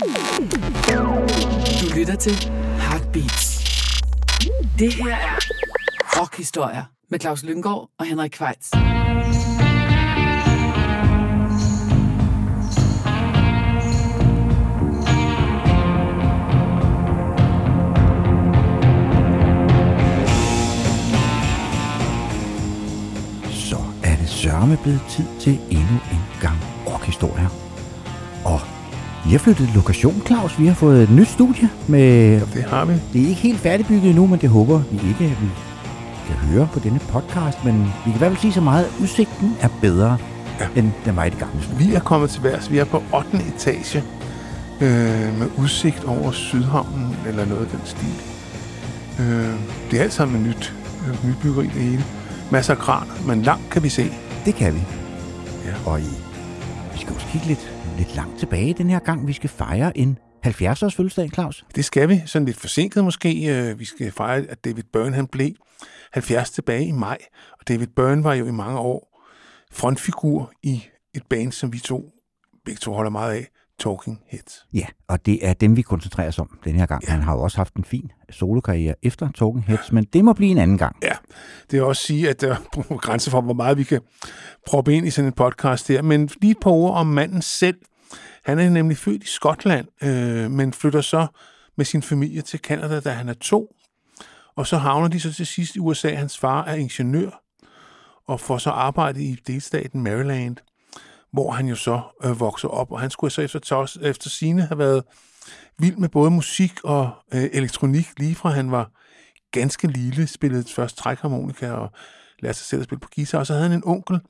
Du lytter til Heartbeats. Det her er Rockhistorier med Claus Lyngård og Henrik Kvejts. Så det sørme blevet tid til endnu en gang rockhistorier. Og vi har flyttet lokation, Claus. Vi har fået et nyt studie med... Det har vi. Det er ikke helt færdigbygget endnu, men det håber vi ikke, at vi kan høre på denne podcast. Men vi kan i hvert fald sige så meget, at udsigten er bedre, ja. end den var i det gamle studie. Vi er kommet til værs. Vi er på 8. etage øh, med udsigt over Sydhavnen eller noget af den stil. Øh, det er alt sammen nyt, øh, nyt byggeri det hele. Masser af kraner, men langt kan vi se. Det kan vi. Ja. Og i, vi skal også kigge lidt, lidt langt tilbage den her gang. Vi skal fejre en 70-års fødselsdag, Claus. Det skal vi. Sådan lidt forsinket måske. Øh, Vi skal fejre, at David Byrne han blev 70 tilbage i maj. Og David Byrne var jo i mange år frontfigur i et band, som vi to begge to holder meget af. Talking Heads. Ja, og det er dem, vi koncentrerer os om den her gang. Ja. Han har jo også haft en fin solokarriere efter Talking Heads, men det må blive en anden gang. Ja, det er også sige, at der er på grænse for, hvor meget vi kan proppe ind i sådan en podcast her. Men lige par ord om manden selv. Han er nemlig født i Skotland, øh, men flytter så med sin familie til Canada, da han er to. Og så havner de så til sidst i USA. Hans far er ingeniør og får så arbejde i delstaten Maryland, hvor han jo så øh, vokser op. Og han skulle så efter, tos, efter sine have været vild med både musik og øh, elektronik, lige fra han var ganske lille, spillede først trækharmonika og lærte sig selv at spille på guitar. Og så havde han en onkel,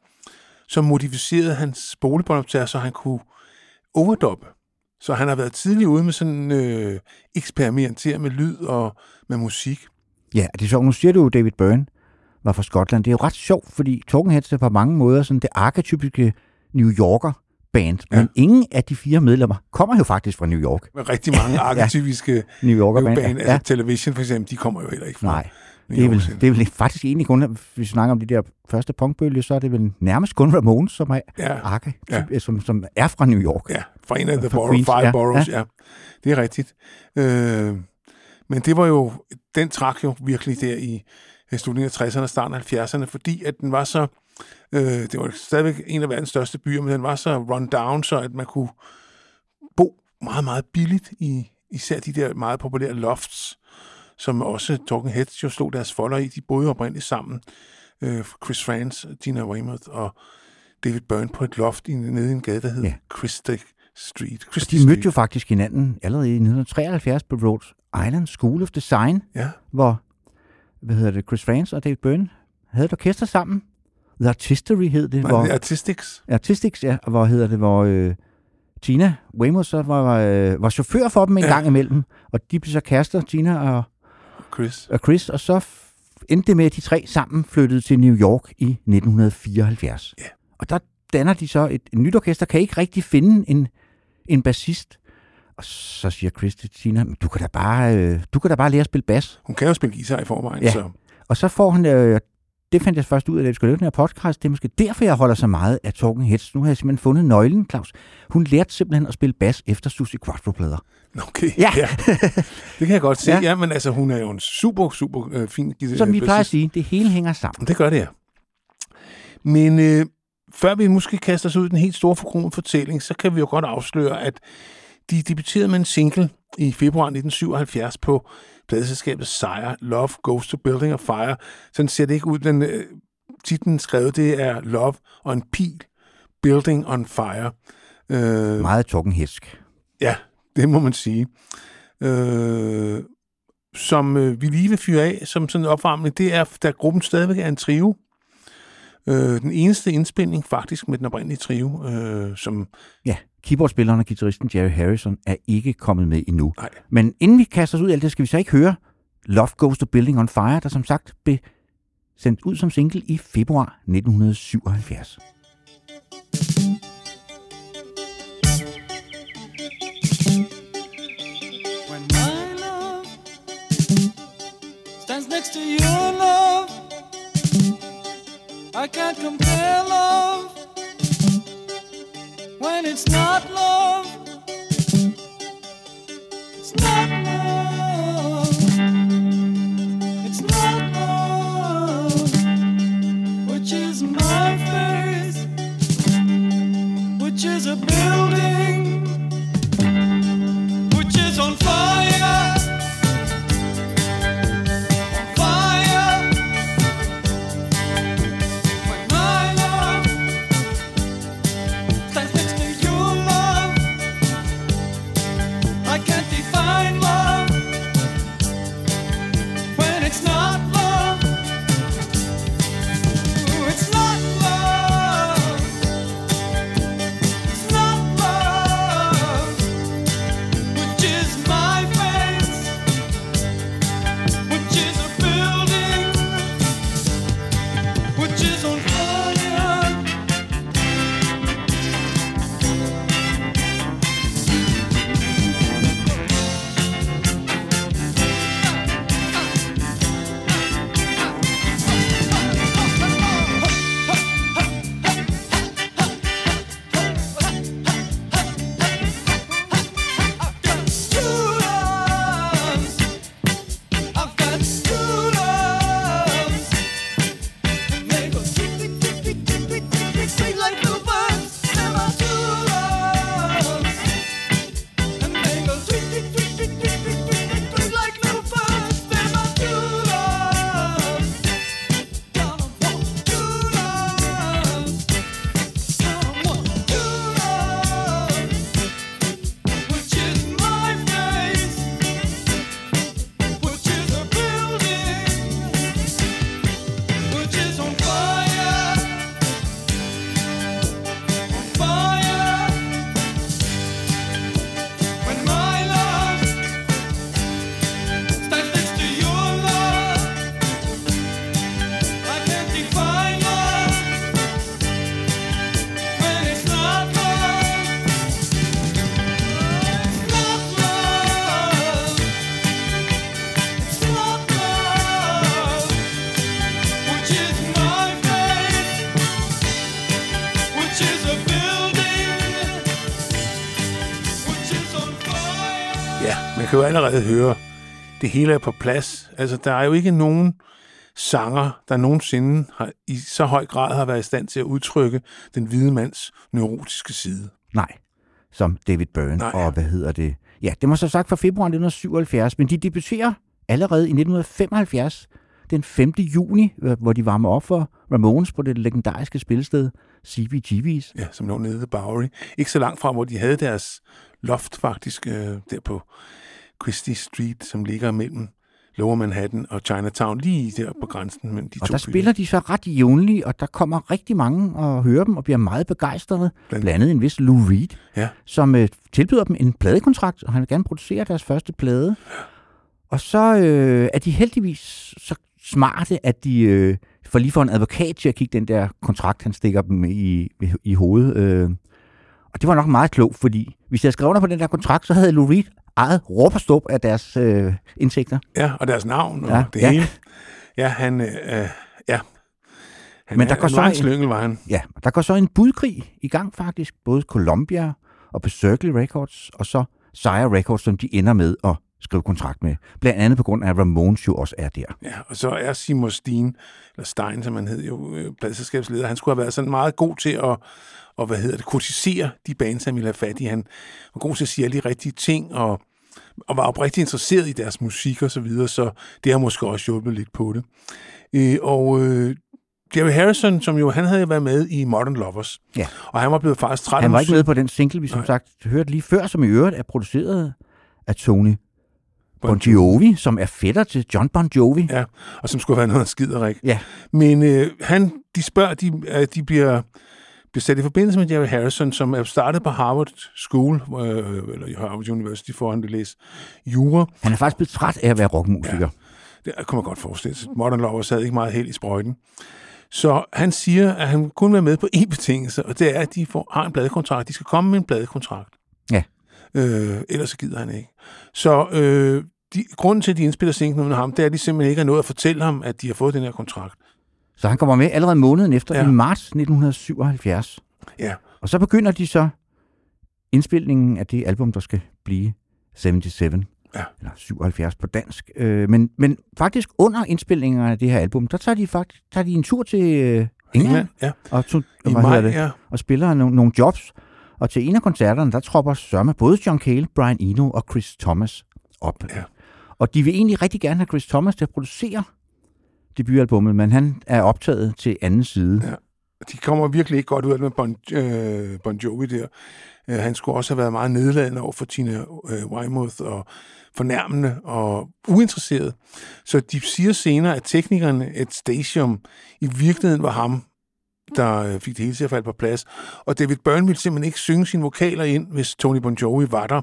som modificerede hans spolebåndoptager, så han kunne overdubbe. Så han har været tidlig ude med sådan øh, eksperimentere med lyd og med musik. Ja, det er sjovt. Nu siger du jo, David Byrne var fra Skotland. Det er jo ret sjovt, fordi Talking Heads er på mange måder sådan det arketypiske New Yorker band, ja. men ingen af de fire medlemmer kommer jo faktisk fra New York. Med rigtig mange arketypiske New Yorker band. band. Ja. Altså television for eksempel, de kommer jo heller ikke fra. Nej, det er, vel, det er vel faktisk egentlig kun, hvis vi snakker om de der første punkbølge, så er det vel nærmest kun Ramones, som er, Ja. arke, Ja. som, som er fra New York. Ja, fra en af the borough, Queens, five ja, boroughs, ja. ja. Det er rigtigt. Øh, men det var jo, den trak jo virkelig der i øh, slutningen af 60'erne og starten af 70'erne, fordi at den var så, øh, det var stadigvæk en af verdens største byer, men den var så run down, så at man kunne bo meget, meget billigt i især de der meget populære lofts, som også Talking Heads jo slog deres folder i. De boede oprindeligt sammen. Øh, Chris Frantz, Gina Weymouth og David Byrne på et loft i, nede i en gade, der hed Ja. Christie Street. Christie De mødte Street. jo faktisk hinanden allerede i 1973 på Rhode Island School of Design, Ja, hvor hvad hedder det, Chris Frantz og David Byrne havde et orkester sammen. The Artistery hed det, Nej, hvor, Artistics. Artistics, ja, hvor hedder det, hvor øh, Tina Weymouth så var, øh, var chauffør for dem en Ja. gang imellem, og de blev så kærester, Tina og, Chris. og Chris, og så endte det med, at de tre sammen flyttede til New York i 1974. Ja. Og der danner de så et, et nyt orkester, kan ikke rigtig finde en, en bassist. Og så siger Chris til Tina, "Men du kan da bare, øh, du kan da bare lære at spille bas. Hun kan jo spille guitar i forvejen, Ja. så Og så får han, øh, det fandt jeg først ud af, da jeg skulle lave den her podcast, det er måske derfor, jeg holder så meget af Talking Heads. Nu har jeg simpelthen fundet nøglen, Claus. Hun lærte simpelthen at spille bas efter Susie Quattro-plader. okay. Ja. ja. Det kan jeg godt se. Ja. Ja, men altså, hun er jo en super, super øh, fin guitar. Som vi plejer at sige, det hele hænger sammen. Det gør det, ja. Men øh, før vi måske kaster os ud i den helt store forkromede fortælling, så kan vi jo godt afsløre, at de debuterede med en single i februar 1977 på pladeselskabet Sire, Love Goes to Building a Fire. Sådan ser det ikke ud. Den øh, titlen skrevet, det er Love og en pil, Building on Fire. Øh, Meget Headsk. Ja, det må man sige. Øh, som øh, vi lige vil fyre af som sådan en opvarmning, det er, da gruppen stadigvæk er en trio. Øh, den eneste indspilning faktisk med den oprindelige trio, øh, som Ja, keyboardspilleren og guitaristen Jerry Harrison er ikke kommet med endnu. Nej. Men inden vi kaster os ud i alt det, skal vi så ikke høre Love Goes to Building on Fire, der som sagt blev sendt ud som single i februar 1977. When my love stands next to your love, I can't compare love when it's not love. It's not love. It's not love. Which is my face. Which is a building. Allerede høre, det hele er på plads. Altså, der er jo ikke nogen sanger, der nogensinde har, i så høj grad har været i stand til at udtrykke den hvide mands neurotiske side. Nej, som David Byrne. Nej. Og hvad hedder det? Ja, det var så sagt fra februar 1977, men de debuterer allerede i 1975, den 5. juni, hvor de varmer op for Ramones på det legendariske spillested CBGB's. Ja, som lå nede ved Bowery. Ikke så langt fra, hvor de havde deres loft faktisk, øh, der på Christie Street, som ligger mellem Lower Manhattan og Chinatown, lige der på grænsen mellem de Og to der spiller de så ret jævnligt, og der kommer rigtig mange og hører dem og bliver meget begejstrede. Blandt- Blandt andet en vis Lou Reed, Ja. som øh, tilbyder dem en pladekontrakt, og han vil gerne producere deres første plade. Og så øh, er de heldigvis så smarte, at de øh, får lige for en advokat til at kigge den der kontrakt, han stikker dem i, i, i hovedet. Øh. Og det var nok meget klogt, fordi hvis jeg skrev under på den der kontrakt, så havde Lou Reed ejet råb af deres øh, indtægter. Ja, og deres navn og Ja, det ja. hele. Ja, han... Øh, øh, ja. Han, Men der er- går så en- slyngel, var han. Ja, der går så en budkrig i gang faktisk, både Columbia og Berkeley Records, og så Sire Records, som de ender med at skrive kontrakt med. Blandt andet på grund af, at Ramones jo også er der. Ja, og så er Simon Steen, eller Stein, som han hed jo, øh, pladselskabsleder, han skulle have været sådan meget god til at, og hvad hedder det, kritisere de bands, han ville have fat i. Han var god til at sige alle de rigtige ting, og, og var oprigtigt interesseret i deres musik og så videre, så det har måske også hjulpet lidt på det. Øh, og øh, Jerry Harrison, som jo, han havde jo været med i Modern Lovers, Ja. og han var blevet faktisk træt Han var ikke med på den single, vi som Nej. sagt hørte lige før, som i øvrigt er produceret af Tony Bon Jovi, som er fætter til John Bon Jovi. Ja, og som skulle være noget skiderik. Ja. Men øh, han, de spørger, de, øh, de bliver, bliver sat i forbindelse med Jerry Harrison, som er startet på Harvard School, øh, eller Harvard University, for han vil læse jura. Han er faktisk blevet træt af at være rockmusiker. Det kunne man godt forestille sig. Modern Lovers havde ikke meget held i sprøjten. Så han siger, at han kun vil være med på én betingelse, og det er, at de får, har en pladekontrakt. De skal komme med en pladekontrakt. Ja. Øh, ellers så gider han ikke. Så øh, de, grunden til, at de indspiller singlen med ham, det er, at de simpelthen ikke har nået at fortælle ham, at de har fået den her kontrakt. Så han kommer med allerede måneden efter, Ja. i marts 1977. Ja. Og så begynder de så indspilningen af det album, der skal blive 77. Ja. Eller 77 på dansk. Øh, men, men faktisk under indspilningerne af det her album, der tager de faktisk tager de en tur til øh, England, ja. og, to, I hvad maj, det, ja. og spiller nogle, nogle jobs. Og til en af koncerterne, der tropper sørme både John Cale, Brian Eno og Chris Thomas op. Ja. Og de vil egentlig rigtig gerne have Chris Thomas til at producere debutalbummet, men han er optaget til anden side. Ja. De kommer virkelig ikke godt ud af det med Bon, øh, bon Jovi der. Øh, han skulle også have været meget nedladende over for Tina øh, Weymouth og fornærmende og uinteresseret. Så de siger senere, at teknikeren et Stasium i virkeligheden var ham, der øh, fik det hele til at falde på plads. Og David Byrne ville simpelthen ikke synge sine vokaler ind, hvis Tony Bon Jovi var der.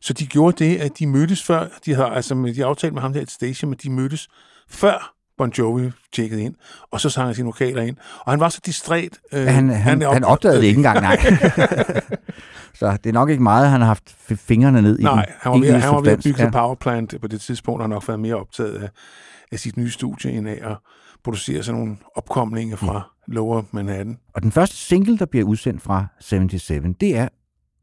Så de gjorde det, at de mødtes før, de har altså de aftalte med ham der et Stasium, at de mødtes før Bon Jovi tjekkede ind, og så sang han sine vokaler ind. Og han var så distræt. Øh, Ja, han, han, er han opdagede det ikke engang, nej. så det er nok ikke meget, han har haft fingrene ned i Nej, han var, ved, han var ved at bygge ja. power plant på det tidspunkt, og har nok været mere optaget af, af sit nye studie, end af at producere sådan nogle opkomlinger fra Lower Manhattan. Og den første single, der bliver udsendt fra 77, det er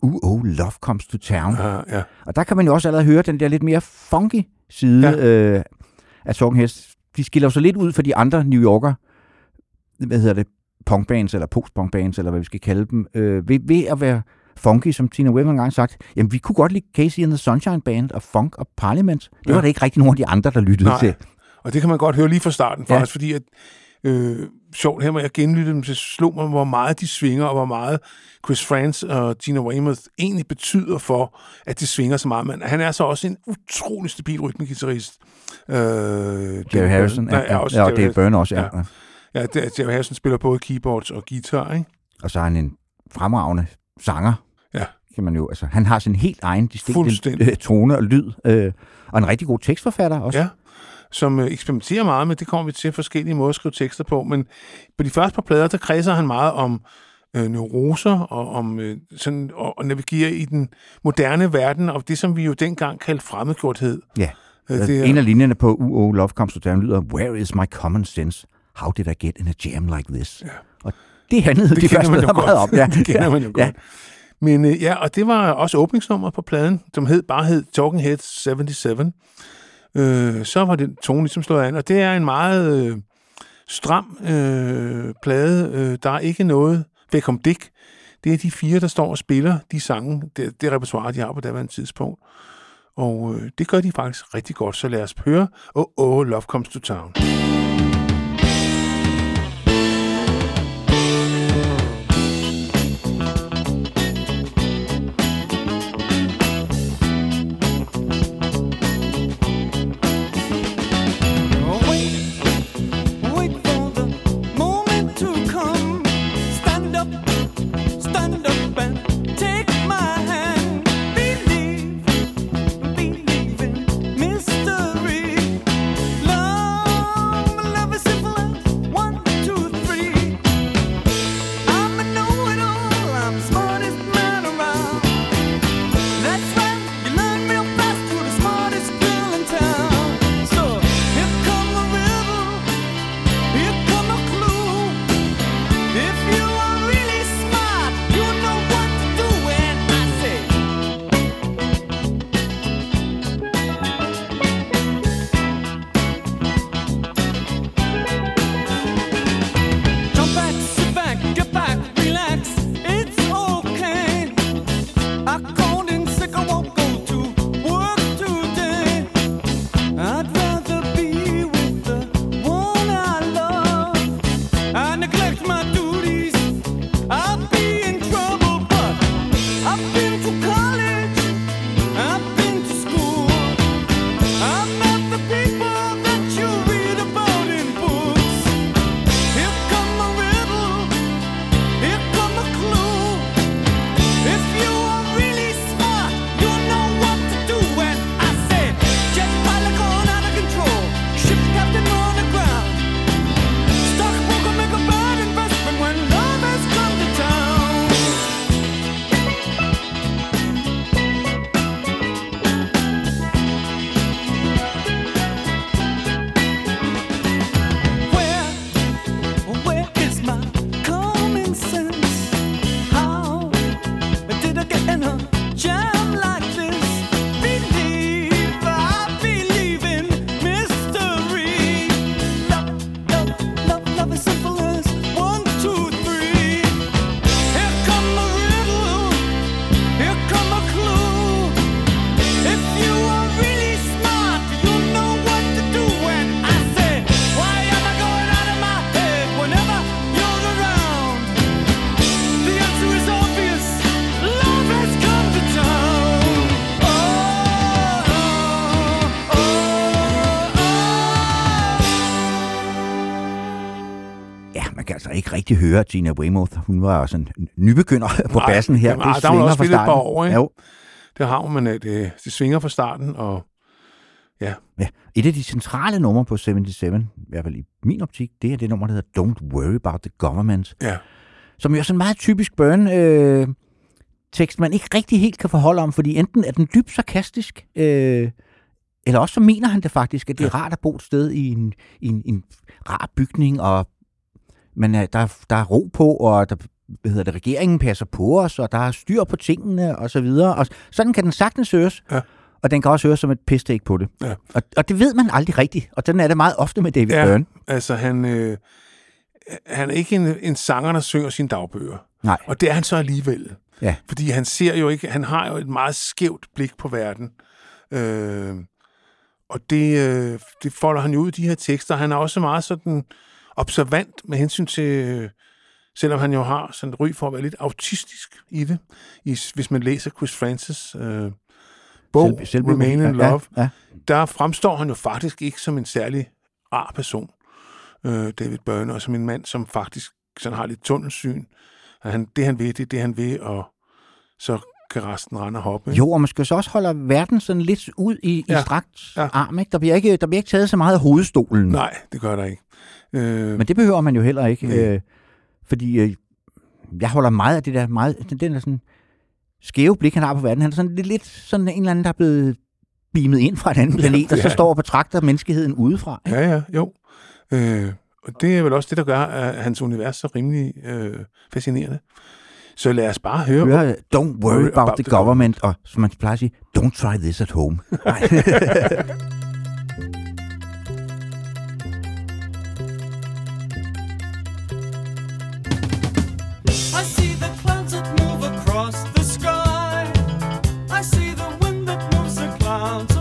Uh-Oh, Love Comes to Town. Ja, ja. Og der kan man jo også allerede høre den der lidt mere funky side Ja. ja. øh, af Heads. De skiller så lidt ud for de andre New Yorker, hvad hedder det, punkbands eller postpunkbands, eller hvad vi skal kalde dem, øh, ved, ved at være funky, som Tina Weber engang sagt, jamen vi kunne godt lide Casey and the Sunshine Band og Funk og Parliament. Det Ja. var der ikke rigtig nogen af de andre, der lyttede Nej. til. Og det kan man godt høre lige fra starten, Ja. faktisk, fordi at, øh, sjovt her, hvor jeg genlyttede dem, så slog mig, hvor meget de svinger, og hvor meget Chris Frantz og Gina Weymouth egentlig betyder for, at de svinger så meget. Men han er så også en utrolig stabil rytmegitarrist. Øh, Jerry Harrison, Nej, ja, også ja, og Dave. Byrne også, ja. Ja. ja. Er- Jerry Harrison spiller både keyboards og guitar, ikke? Og så er han en fremragende sanger. Ja. Kan man jo, altså, han har sin helt egen distinkte tone og lyd, øh, og en rigtig god tekstforfatter også. Ja, som øh, eksperimenterer meget med, det kommer vi til forskellige måder at skrive tekster på, men på de første par plader, der kredser han meget om øh, neuroser og om øh, sådan, og, og navigerer i den moderne verden, og det, som vi jo dengang kaldte fremmedgjorthed. Ja. Øh, Det er, en af linjerne på UO Love Comes to Town lyder, Where is my common sense? How did I get in a jam like this? Ja. Og det handlede det de første meget godt. om. Ja. det kender man jo ja. godt. Men øh, ja, og det var også åbningsnummeret på pladen, som hed, bare hed Talking Heads 77. Øh, så var det tone ligesom slået an, og det er en meget øh, stram øh, plade. Øh, der er ikke noget væk om Dick. Det er de fire, der står og spiller de sange, det, det repertoire, de har på daværende tidspunkt. Og øh, det gør de faktisk rigtig godt, så lad os høre Oh, oh, Love Comes to Town. Høre, Gina Weymouth, hun var sådan en nybegynder på Nej, bassen her. nej, Det der har hun svinger også fra spillet et par starten. år, ikke? Jo. Det har hun, men øh, det, det svinger fra starten, og Ja. Et af de centrale numre på 77, i hvert fald i min optik, det er det nummer, der hedder Don't Worry About the Government, ja, som jo er sådan meget typisk Burn øh, tekst, man ikke rigtig helt kan forholde om, fordi enten er den dybt sarkastisk, øh, eller også så mener han det faktisk, at det er rart at bo et sted i en, i en, en rar bygning, og men, øh, der, der er ro på, og der, hvad hedder det, regeringen passer på os, og der er styr på tingene, og så videre. Og sådan kan den sagtens høres. Ja. Og den kan også høres som et pisstek på det. Ja. Og, og det ved man aldrig rigtigt. Og den er det meget ofte med David Ja. Byrne. altså han, øh, han er ikke en, en sanger, der synger sine dagbøger. Nej. Og det er han så alligevel. Ja. Fordi han ser jo ikke, han har jo et meget skævt blik på verden. Øh, og det, øh, det folder han jo ud i de her tekster. Han er også meget sådan observant med hensyn til, øh, selvom han jo har sådan et ry for at være lidt autistisk i det, i, hvis man læser Chris Francis øh, bog, Selv- Remain in ja, Love, Ja, der fremstår han jo faktisk ikke som en særlig rar person, øh, David Byrne, og som en mand, som faktisk sådan har lidt tunnelsyn. At han, det han vil, det er det han vil, og så kan resten rende og hoppe. ikke? Jo, og man skal så også holde verden sådan lidt ud i, i Ja. strakt Ja. arm. Ikke? Der, bliver ikke, der bliver ikke taget så meget af hovedstolen. Nej, det gør der ikke. Øh, Men det behøver man jo heller ikke. Øh, fordi øh, jeg holder meget af det der, meget, den, den der sådan skæve blik, han har på verden. Han er sådan lidt, lidt sådan en eller anden, der er blevet beamet ind fra en anden planet, og så ja. står og betragter menneskeheden udefra. Ikke? ja, ja, jo. Øh, og det er vel også det, der gør at hans univers så rimelig øh, fascinerende. Så lad os bare høre. Hør, don't worry about, the government, og som man plejer at sige, don't try this at home. clouds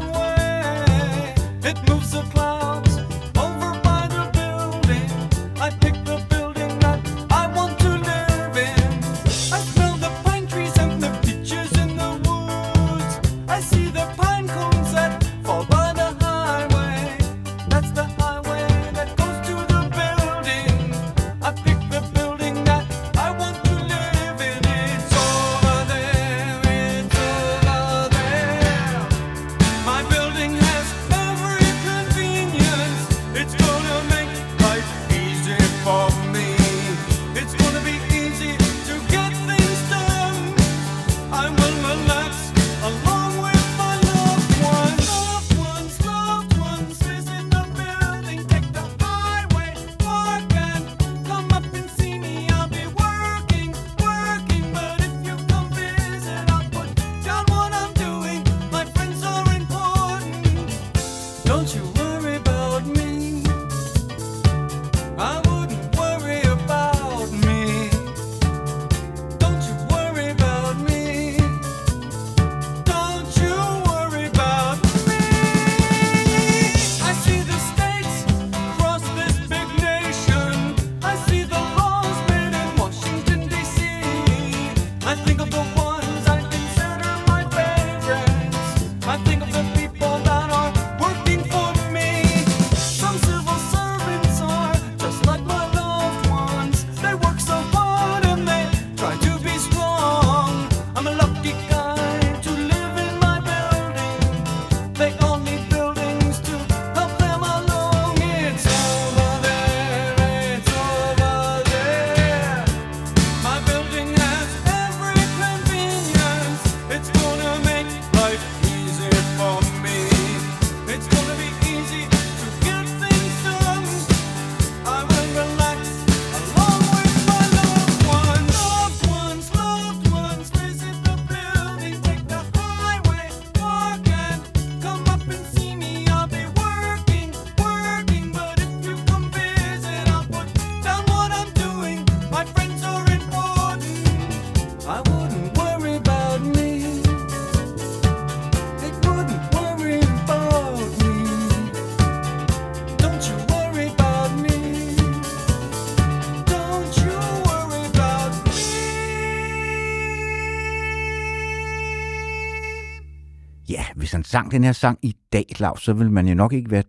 hvis han sang den her sang i dag, Claus, så vil man jo nok ikke være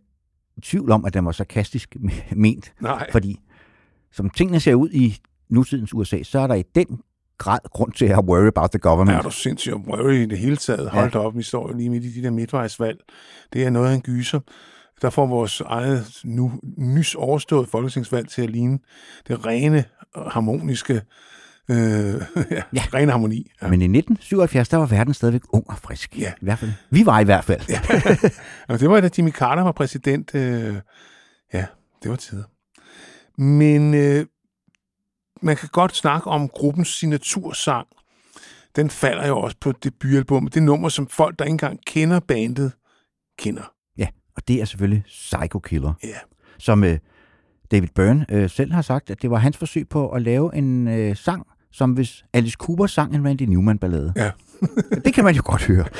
i tvivl om, at den var sarkastisk ment. Nej. Fordi som tingene ser ud i nutidens USA, så er der i den grad grund til at have worry about the government. Ja, er du sindssygt worry i det hele taget. Hold da op, vi står jo lige midt i de der midtvejsvalg. Det er noget af en gyser. Der får vores eget nu nys overstået folketingsvalg til at ligne det rene, harmoniske, øh, ja, rene harmoni. Ja. Men i 1977, der var verden stadigvæk ung og frisk. Ja. I hvert fald. Vi var i hvert fald. Ja. Og det var da Jimmy Carter var præsident. Øh, ja, det var tider. Men øh, man kan godt snakke om gruppens signatursang. Den falder jo også på debutalbummet. Det er nummer, som folk, der ikke engang kender bandet, kender. ja, og det er selvfølgelig Psycho Killer, Ja. som øh, David Byrne øh, selv har sagt, at det var hans forsøg på at lave en øh, sang, som hvis Alice Cooper sang en Randy Newman-ballade. Ja. det kan man jo godt høre.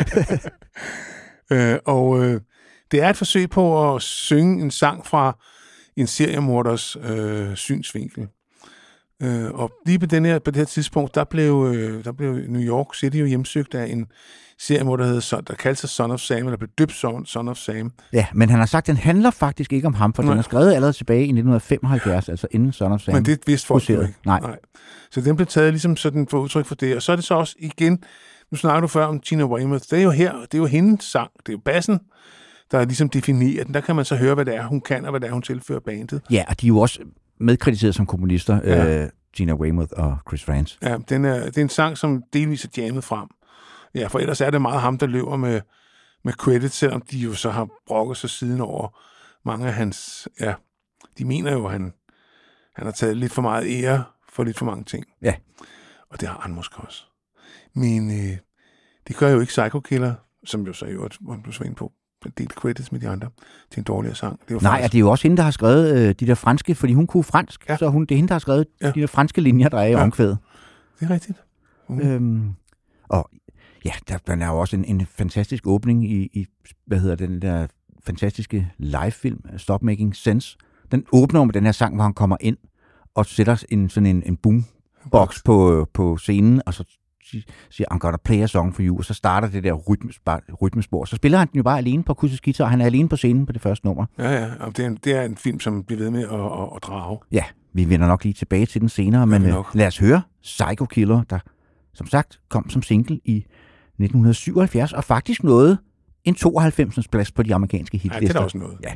Øh, og øh, det er et forsøg på at synge en sang fra en seriemorders øh, synsvinkel. Øh, og lige på, den her, på det her tidspunkt, der blev, øh, der blev New York City jo hjemsøgt af en seriemorder, der, hed, Son- der kaldte sig Son of Sam, eller blev døbt Son, Son of Sam. Ja, men han har sagt, at den handler faktisk ikke om ham, for Nej. den er skrevet allerede tilbage i 1975, altså inden Son of Sam. Men det vidste folk ikke. Nej. Nej. Så den blev taget ligesom sådan for udtryk for det. Og så er det så også igen, nu snakker du før om Gina Weymouth, det er jo her, det er jo hendes sang, det er jo bassen, der ligesom definerer den. Der kan man så høre, hvad det er, hun kan, og hvad det er, hun tilfører bandet. Ja, og de er jo også medkritiseret som komponister, ja. øh, Gina Weymouth og Chris Frantz. Ja, den er, det er en sang, som delvis er jammet frem. Ja, for ellers er det meget ham, der løber med, med credit, selvom de jo så har brokket sig siden over mange af hans... Ja, de mener jo, at han, han har taget lidt for meget ære for lidt for mange ting. Ja. Og det har han måske også. Men øh, det gør jo ikke Psycho Killer, som jo så i øvrigt, hvor du så ind på, delt credits med de andre, til en dårligere sang. Det er jo Nej, faktisk- og det er jo også hende, der har skrevet øh, de der franske, fordi hun kunne fransk, Ja. så hun, det er hende, der har skrevet Ja. de der franske linjer, der er i ja. omkvædet. det er rigtigt. Mm. Øhm, og ja, der, der er jo også en, en fantastisk åbning i, i, hvad hedder den der fantastiske livefilm, Stop Making Sense. Den åbner med den her sang, hvor han kommer ind og sætter en, sådan en, en boombox på, på scenen, og så si- siger, I'm gonna play a song for you, og så starter det der rytmespor. rytmespor. Så spiller han den jo bare alene på akustisk guitar, og han er alene på scenen på det første nummer. Ja, ja, og det er, en, det er en film, som bliver ved med at, at, at drage. Ja, vi vender nok lige tilbage til den senere, men øh, lad os høre Psycho Killer, der som sagt kom som single i 1977, og faktisk nåede en 92. plads på de amerikanske Ja, hitlister. det er også noget. Ja.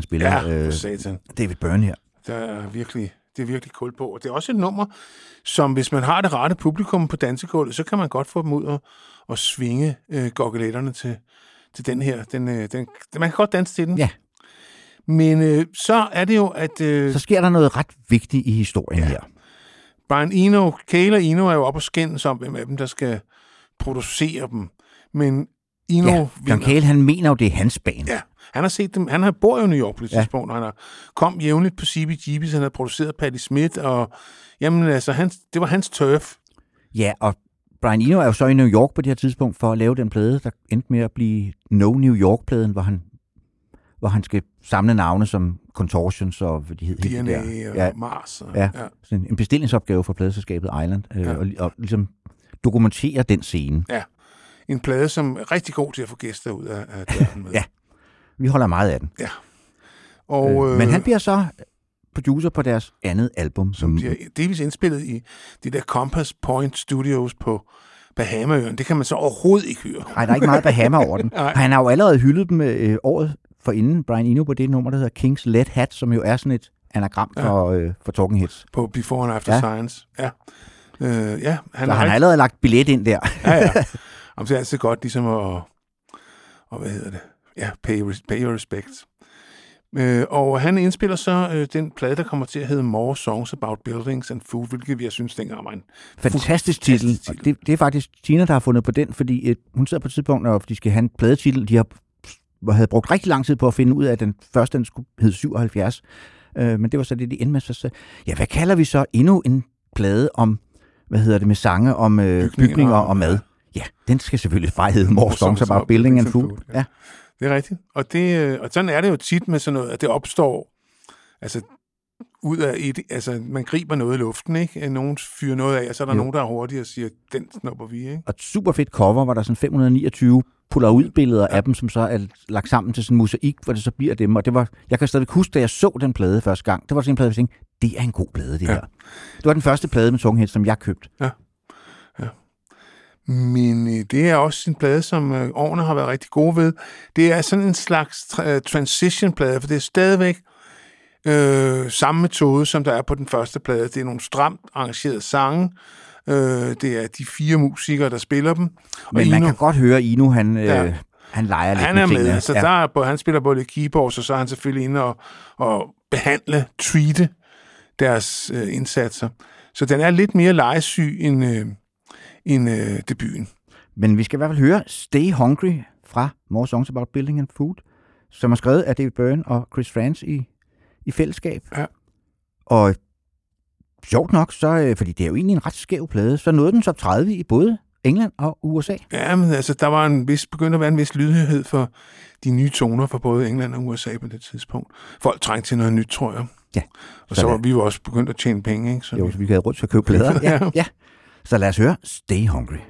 Han spiller. Ja, øh, satan. David Byrne her. Der er virkelig, det er virkelig kul på. Og det er også et nummer, som hvis man har det rette publikum på dansegulvet, så kan man godt få dem ud og, og svinge øh, goggeletterne til, til den her. Den, øh, den, man kan godt danse til den. Ja. Men øh, så er det jo, at øh, Så sker der noget ret vigtigt i historien ja. her. Brian Eno, Cale og Eno er jo oppe og skændes om, hvem af dem, der skal producere dem. Men Eno Ja, John. Cale, han mener jo, det er hans band. Ja, han har set dem. Han har bor jo i New York på det Ja. tidspunkt, og han har kom jævnligt på CBGB's, han har produceret Patti Smith, og jamen altså, han, det var hans turf. Ja, og Brian Eno er jo så i New York på det her tidspunkt for at lave den plade, der endte med at blive No New York-pladen, hvor han, hvor han skal samle navne som Contortions og hvad de hed. hele det DNA der. og Ja, Mars. Og, ja. Sådan en bestillingsopgave for pladeselskabet Island, øh, Ja. og, og ligesom dokumentere den scene. En plade, som er rigtig god til at få gæster ud af, af døren med. Ja. Vi holder meget af den. Og, Øh, Men han bliver så producer på deres andet album. som bliver delvis indspillet i de der Compass Point Studios på Bahamaøen. Det kan man så overhovedet ikke høre. Nej, der er ikke meget Bahama over den. Han har jo allerede hyldet dem øh, året for inden, Brian Eno, på det nummer, der hedder King's Let Hat, som jo er sådan et anagram Ja. for, øh, for Talking Heads. På Before and After Ja. Science. Ja. Øh, ja, han, Så er han har allerede lagt billet ind der. Ja, ja. Jamen, det er altid godt ligesom at, og hvad hedder det? Ja, pay, pay your respects. Øh, og han indspiller så øh, den plade, der kommer til at hedde More Songs About Buildings and Food, hvilket jeg synes dengang var en... Fantastisk titel. fantastisk Og titel. Det, det er faktisk Tina, der har fundet på den, fordi øh, hun sidder på et tidspunkt, når de skal have en pladetitel, de har havde brugt rigtig lang tid på at finde ud af, at den første den skulle hedde 77. Øh, men det var så det, de endte med. Så, så, ja, hvad kalder vi så endnu en plade om, hvad hedder det, med sange om øh, Bygninger bygninger og- og mad? Ja, den skal selvfølgelig bare hedde More Songs About Building and Food. Ja. Det er rigtigt. Og, det, øh, og sådan er det jo tit med sådan noget, at det opstår altså, ud af et, altså man griber noget i luften, ikke? Nogen fyrer noget af, og så er der Jo. nogen, der er hurtige og siger, den snupper vi, ikke? Og et super fedt cover, hvor der er sådan 529 puller ud billeder af dem, som så er lagt sammen til sådan en mosaik, hvor det så bliver dem. Og det var, jeg kan stadig huske, da jeg så den plade første gang, det var sådan en plade, jeg tænkte, det er en god plade, det Ja. ja. her. Det var den første plade med Tunghead, som jeg købte. Men øh, det er også en plade, som øh, årene har været rigtig gode ved. Det er sådan en slags tra- øh, transition-plade, for det er stadigvæk øh, samme metode, som der er på den første plade. Det er nogle stramt arrangerede sange. Øh, det er de fire musikere, der spiller dem. Men og man kan godt høre, Ino, han, Ja. øh, han leger lidt han er med, tingene. så ja. der er, han spiller både lidt keyboards, og så er han selvfølgelig inde og, og behandle, treate deres øh, indsatser. Så den er lidt mere legesyg end, øh, end øh, debuten. Men vi skal i hvert fald høre Stay Hungry fra More Songs About Building and Food, som er skrevet af David Byrne og Chris France i, i fællesskab. Ja. Og sjovt nok, så, øh, fordi det er jo egentlig en ret skæv plade, så nåede den top 30 i både England og USA. Ja, men altså, der var en vis, begyndte at være en vis lydhørhed for de nye toner fra både England og USA på det tidspunkt. Folk trængte til noget nyt, tror jeg. Ja, Og så sådan. var vi jo også begyndt at tjene penge, ikke? Så Jo, vi, så vi have råd til at købe plader. Ja, ja. Så lad os høre Stay Hungry.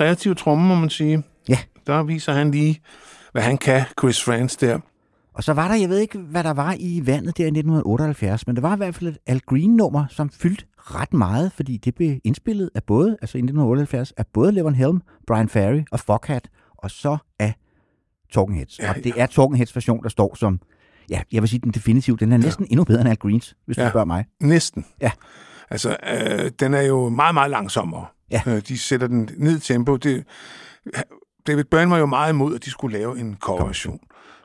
Meget kreativ tromme, må man sige. Ja. Der viser han lige, hvad han kan, Chris France der. Og så var der, jeg ved ikke, hvad der var i vandet der i 1978, men der var i hvert fald et Al Green-nummer, som fyldte ret meget, fordi det blev indspillet af både, altså i 1978, af både Levon Helm, Brian Ferry og Foghat, og så af Talking Heads. Ja, og det er Talking Heads version, der står som, ja, jeg vil sige den definitive, den er næsten endnu bedre end Al Greens, hvis du Ja. spørger mig. Næsten. Ja. Altså, øh, den er jo meget, meget langsommere. Ja. Øh, de sætter den ned i tempo. Det, David Byrne var jo meget imod, at de skulle lave en coverversion.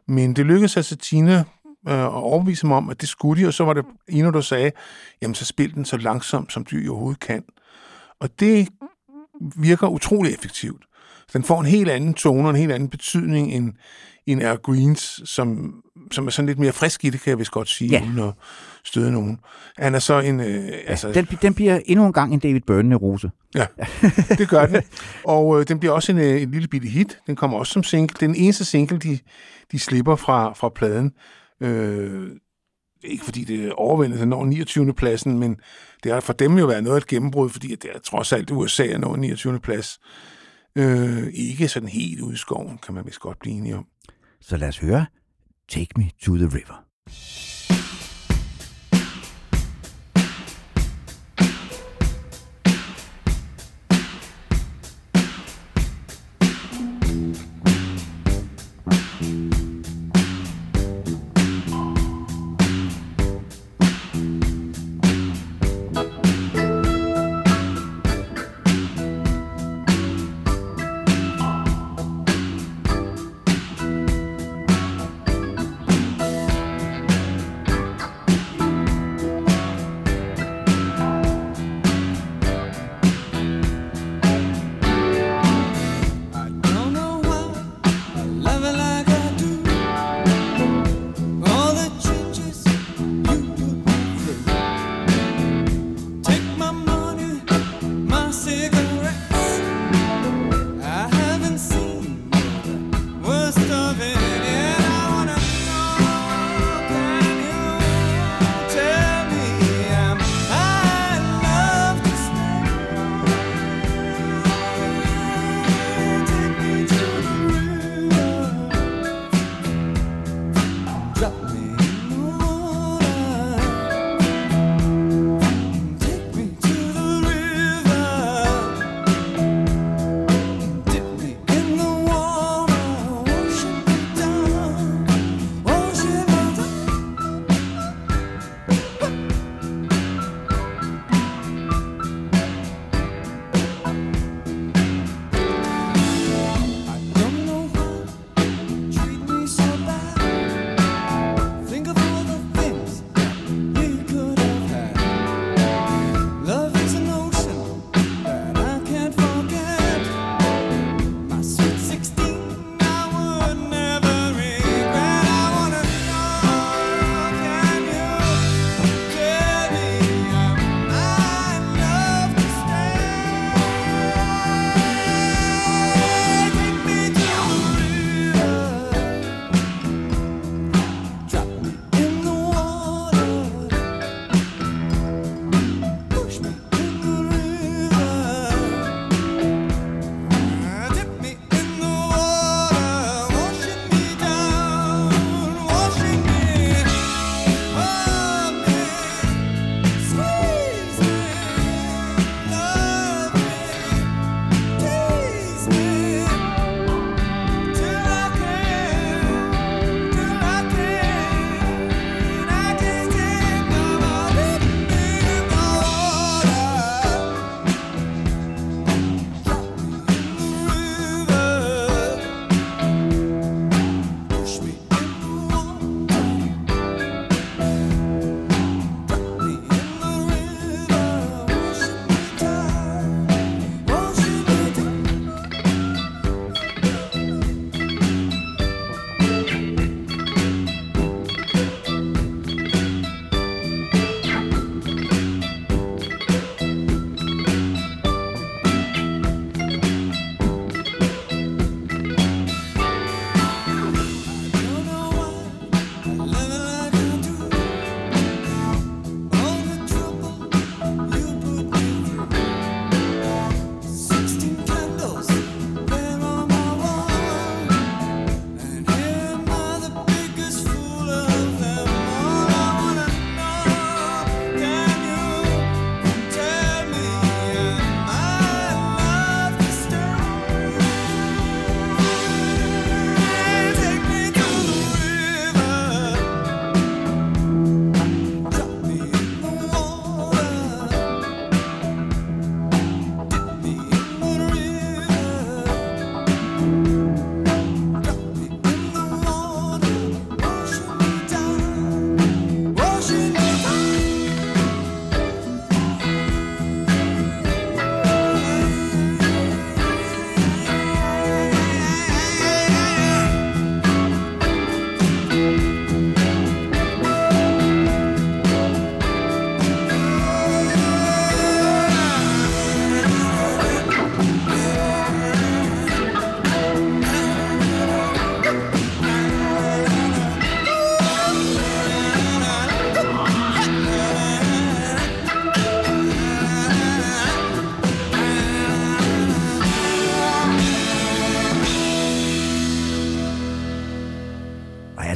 Men det lykkedes altså Tina øh, at overbevise mig om, at det skulle de, og så var det Ino, der sagde, jamen så spil den så langsomt, som du overhovedet kan. Og det virker utrolig effektivt. Den får en helt anden tone og en helt anden betydning end, end Air Greens, som, som er sådan lidt mere frisk i det, kan jeg vist godt sige, Ja. uden at støde nogen. Han er så en... Øh, altså, Den, den bliver endnu en gang en David Byrne-rose. Ja, det gør den. Og øh, den bliver også en, øh, en lille bitte hit. Den kommer også som single. Den eneste single, de, de slipper fra, fra pladen. Øh, ikke fordi det er overvældet, den når 29. pladsen, men det har for dem jo været noget af et gennembrud, fordi det er trods alt USA at nå 29. plads. Øh, ikke sådan helt ude i skoven, kan man vist godt blive enige om. Så lad os høre Take Me to the River.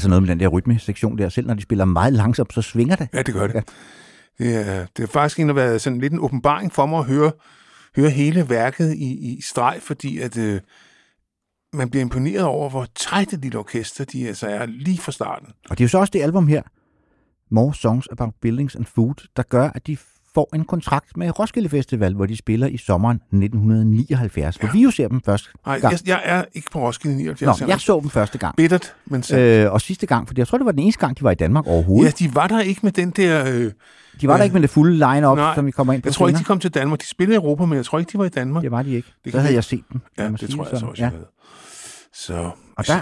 Altså noget med den der rytmesektion der. Selv når de spiller meget langsomt, så svinger det. Ja, det gør det. Ja. Det er, det er faktisk en, der har været sådan lidt en åbenbaring for mig at høre, høre hele værket i, i streg, fordi at øh, man bliver imponeret over, hvor tæt lille orkester de altså er lige fra starten. Og det er jo så også det album her, More Songs About Buildings and Food, der gør, at de får en kontrakt med Roskilde Festival, hvor de spiller i sommeren 1979, hvor vi jo ser dem første Nej, gang. jeg, jeg er ikke på Roskilde Nå, 79. jeg så dem første gang. Bittert, men så, øh, Øh, og sidste gang, for jeg tror, det var den eneste gang, de var i Danmark overhovedet. ja, de var der ikke med den der... Øh, De var der ikke med det fulde line-up, Nej, som vi kommer ind på jeg tror ikke, de senere. kom til Danmark. De spillede i Europa, men jeg tror ikke, de var i Danmark. Det var de ikke. Det Så havde jeg set dem. Ja, det tror jeg så også, Ja. Så, Og der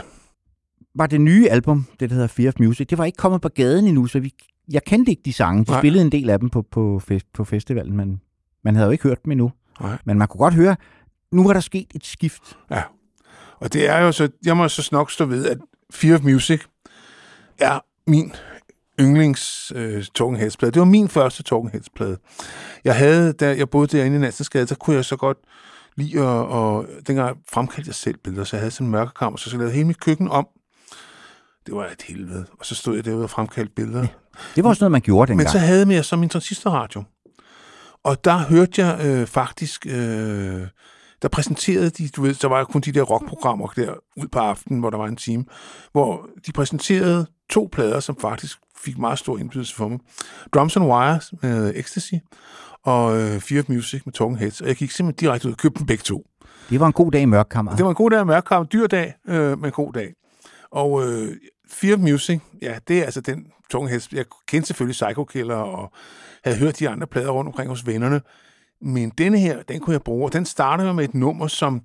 var det nye album, det der hedder Fear of Music, det var ikke kommet på gaden endnu, så vi, jeg kendte ikke de sange. De Nej. spillede en del af dem på, på, fest, på festivalen, men man havde jo ikke hørt dem endnu. Nej. Men man kunne godt høre, nu var der sket et skift. Ja. Og det er jo så, jeg må så nok stå ved, at Fear of Music er min yndlings øh, Talking Heads-plade. Det var min første Talking Heads-plade. Jeg havde, da jeg boede derinde i Nansensgade, så kunne jeg så godt lide at, og dengang fremkaldte jeg selv billeder, så jeg havde sådan en mørkekammer, så jeg lavede hele mit køkken om. Det var et helvede. Og så stod jeg derude og fremkaldte billeder. Det var også noget, man gjorde dengang. Men så havde jeg så min transistorradio. Og der hørte jeg øh, faktisk, øh, der præsenterede de, du ved, der var kun de der rockprogrammer der ud på aftenen, hvor der var en time, hvor de præsenterede to plader, som faktisk fik meget stor indflydelse for mig. Drums and Wires med Ecstasy, og øh, Fear of Music med Talking Heads. Og jeg gik simpelthen direkte ud og købte dem begge to. Det var en god dag i mørkkammeret. Det var en god dag, mørkkamp, dyr dag, øh, men en god dag. Og øh, Fear of Music, ja, det er altså den tunge hest. Jeg kendte selvfølgelig Psycho Killer og havde hørt de andre plader rundt omkring hos vennerne. Men denne her, den kunne jeg bruge, og den startede med et nummer, som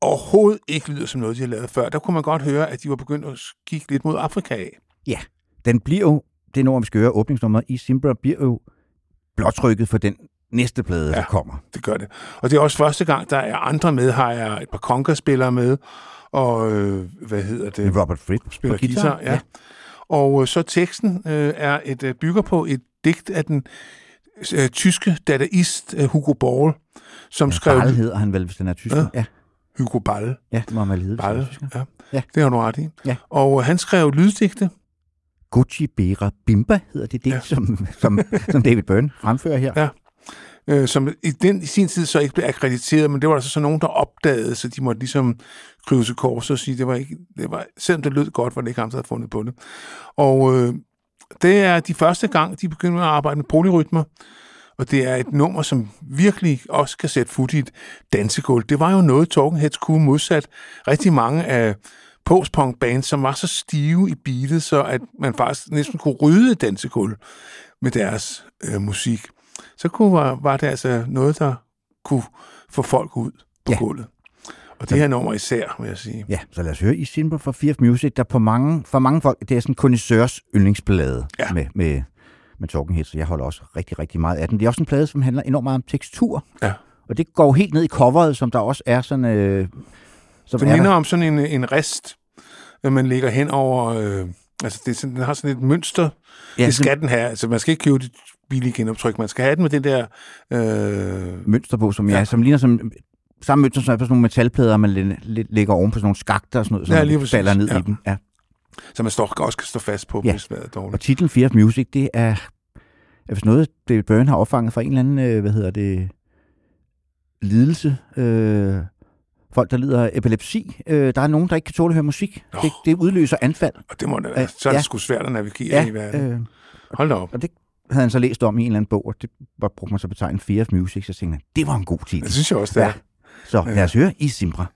overhovedet ikke lyder som noget, de har lavet før. Der kunne man godt høre, at de var begyndt at kigge lidt mod Afrika af. Ja, den bliver jo, det nummer, vi skal høre, åbningsnummeret i Simbra, bliver jo blåtrykket for den næste plade, ja. der kommer. Det gør det. Og det er også første gang, der er andre med. Har jeg et par conga-spillere med, og øh, hvad hedder det? Robert Fripp spiller guitar. guitar, ja. Og øh, så teksten øh, er et øh, bygger på et digt af den øh, tyske dadaist øh, Hugo Ball, som Ja, skrev Ball hedder han vel, hvis den er tysk. Ja. Ja, ja, Hugo Ball. ja det må man er Ball. Ja. Ja. ja, det har du ret i. Ja. Og øh, han skrev lyddigte. Gucci Bera Bimba hedder det, det Ja. ja. som, som, som David Byrne fremfører her. Ja øh, som i, den, i sin tid så ikke blev akkrediteret, men det var altså så, nogen, der opdagede, så de måtte ligesom krybe til kors og sige, det var ikke, det var, selvom det lød godt, var det ikke ham, der havde fundet på det. Og øh, det er de første gang, de begyndte at arbejde med polyrytmer, og det er et nummer, som virkelig også kan sætte fod i et dansegulv. Det var jo noget, Talking Heads kunne modsat rigtig mange af postpunk bands, som var så stive i beatet, så at man faktisk næsten kunne rydde dansegulv med deres øh, musik. Så kunne, var, var det altså noget, der kunne få folk ud på ja. Gulvet. Og det her nummer især, vil jeg sige. Ja, så lad os høre i Simba fra Fear Music, der på mange, for mange folk, det er sådan kondisørs yndlingsplade Ja. med, med, med Talking Heads, så jeg holder også rigtig, rigtig meget af den. Det er også en plade, som handler enormt meget om tekstur, Ja. og det går helt ned i coveret, som der også er sådan... Øh, som Det er minder der. om sådan en, en rest, man lægger hen over... Øh, altså, det er sådan, den har sådan et mønster. Ja, det sådan skal den have. Altså, man skal ikke købe det billige genoptryk. Man skal have den med det der... Øh, mønster på, som, Ja. ja. som ligner som samme mønster, som er på sådan nogle metalplader, man læ- læ- lægger oven på sådan nogle skakter og sådan noget, som Ja, lige falder ned Ja. i dem. Ja. så man står, også kan stå fast på, Ja. hvis vejret er dårligt. Og titlen Fear of Music, det er, hvis noget, David Byrne har opfanget fra en eller anden, øh, hvad hedder det, lidelse. Øh, folk, der lider af epilepsi. Øh, der er nogen, der ikke kan tåle at høre musik. Nå. Det, det udløser anfald. Og det må Øh, så er det ja. sgu svært at navigere i verden. øh, Hold da op. og det havde han så læst om i en eller anden bog, og det var, brugte man så betegnet Fear of Music, så tænkte han, det var en god titel. Det synes jeg også, det er. Ja. Så lad os høre i Simbra.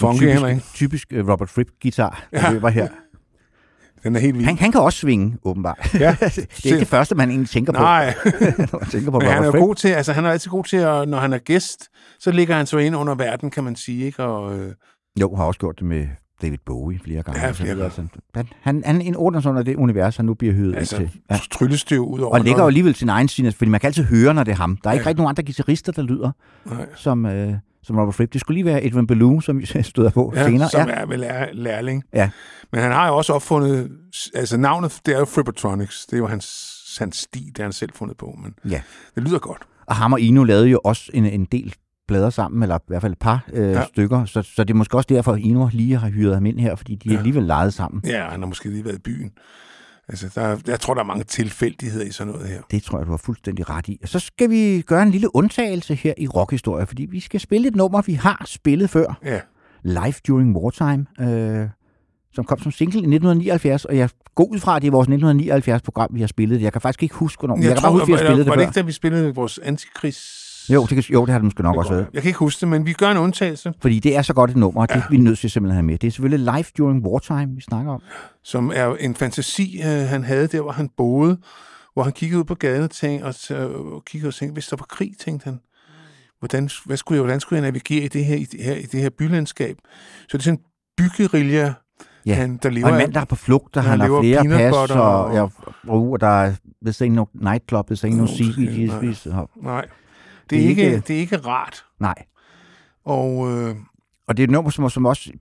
Var funky, typisk, Henrik. typisk uh, Robert Fripp-guitar, der Ja. løber her. Den er helt vild. Han, han kan også svinge, åbenbart. Ja, det er ikke det første, man egentlig tænker på, Nej, når man tænker på men han er god til, altså han er altid god til, at, når han er gæst, så ligger han så ind under verden, kan man sige, ikke? Og, øh, Jo, har også gjort det med David Bowie flere gange. Ja, flere videre. Så Han, han, han indordner sig under det univers, han nu bliver hyret altså, til. Ja. tryllestøv ud over Og lægger jo alligevel sin egen signatur, fordi man kan altid høre, når det er ham. Der er ikke Ja. rigtig nogen andre guitarister, der lyder Nej. som, øh, som Robert Fripp. Det skulle lige være Edwin Ballou, som støder på Ja, senere. som er vel lær, lærling. Ja. Men han har jo også opfundet, altså navnet, det er jo Frippertronics. Det er jo hans, hans stil, det har han selv fundet på, men Ja. det lyder godt. Og ham og Ino lavede jo også en, en del plader sammen, eller i hvert fald et par øh, Ja. ja. stykker. Så, så det er måske også derfor, at Ino lige har hyret ham ind her, fordi de Ja. ja. alligevel leget sammen. Ja, han har måske lige været i byen. Altså, der, er- jeg tror, der er mange tilfældigheder i sådan noget her. Det tror jeg, du har fuldstændig ret i. Og så skal vi gøre en lille undtagelse her i rockhistorie, fordi vi skal spille et nummer, vi har spillet før. Ja, Live During Wartime, øh, som kom som single i 1979, og jeg går ud fra, at det er vores 1979-program, vi har spillet. Jeg kan faktisk ikke huske, hvornår. men Jeg, kan bare huske, at vi har var, spillet var det det før. ikke, da vi spillede vores antikrigs... Jo, det, kan, jo, det har det måske nok også været. Jeg kan ikke huske det, men vi gør en undtagelse, Fordi det er så godt et nummer, og det Ja. er vi nødt til simpelthen at have med. Det er selvfølgelig Live During Wartime, vi snakker om. som er en fantasi, øh, han havde der, hvor han boede, hvor han kiggede ud på gaden og, tænkte, og, og kiggede og tænkte, hvis der var krig, tænkte han, hvordan, hvad skulle jeg, hvordan skulle jeg navigere i det her, i det her, i det her bylandskab? Så det er sådan en byggerilja, Ja. han, der lever Og en mand, der er på flugt, Ja, han lever har flere pas, og, og- og, og der er vist ikke no nightclub, vist ikke no Uh, CBG's. nej. Det er, ikke, det er ikke rart. Nej. Og øh, Og det er et nummer, som, som også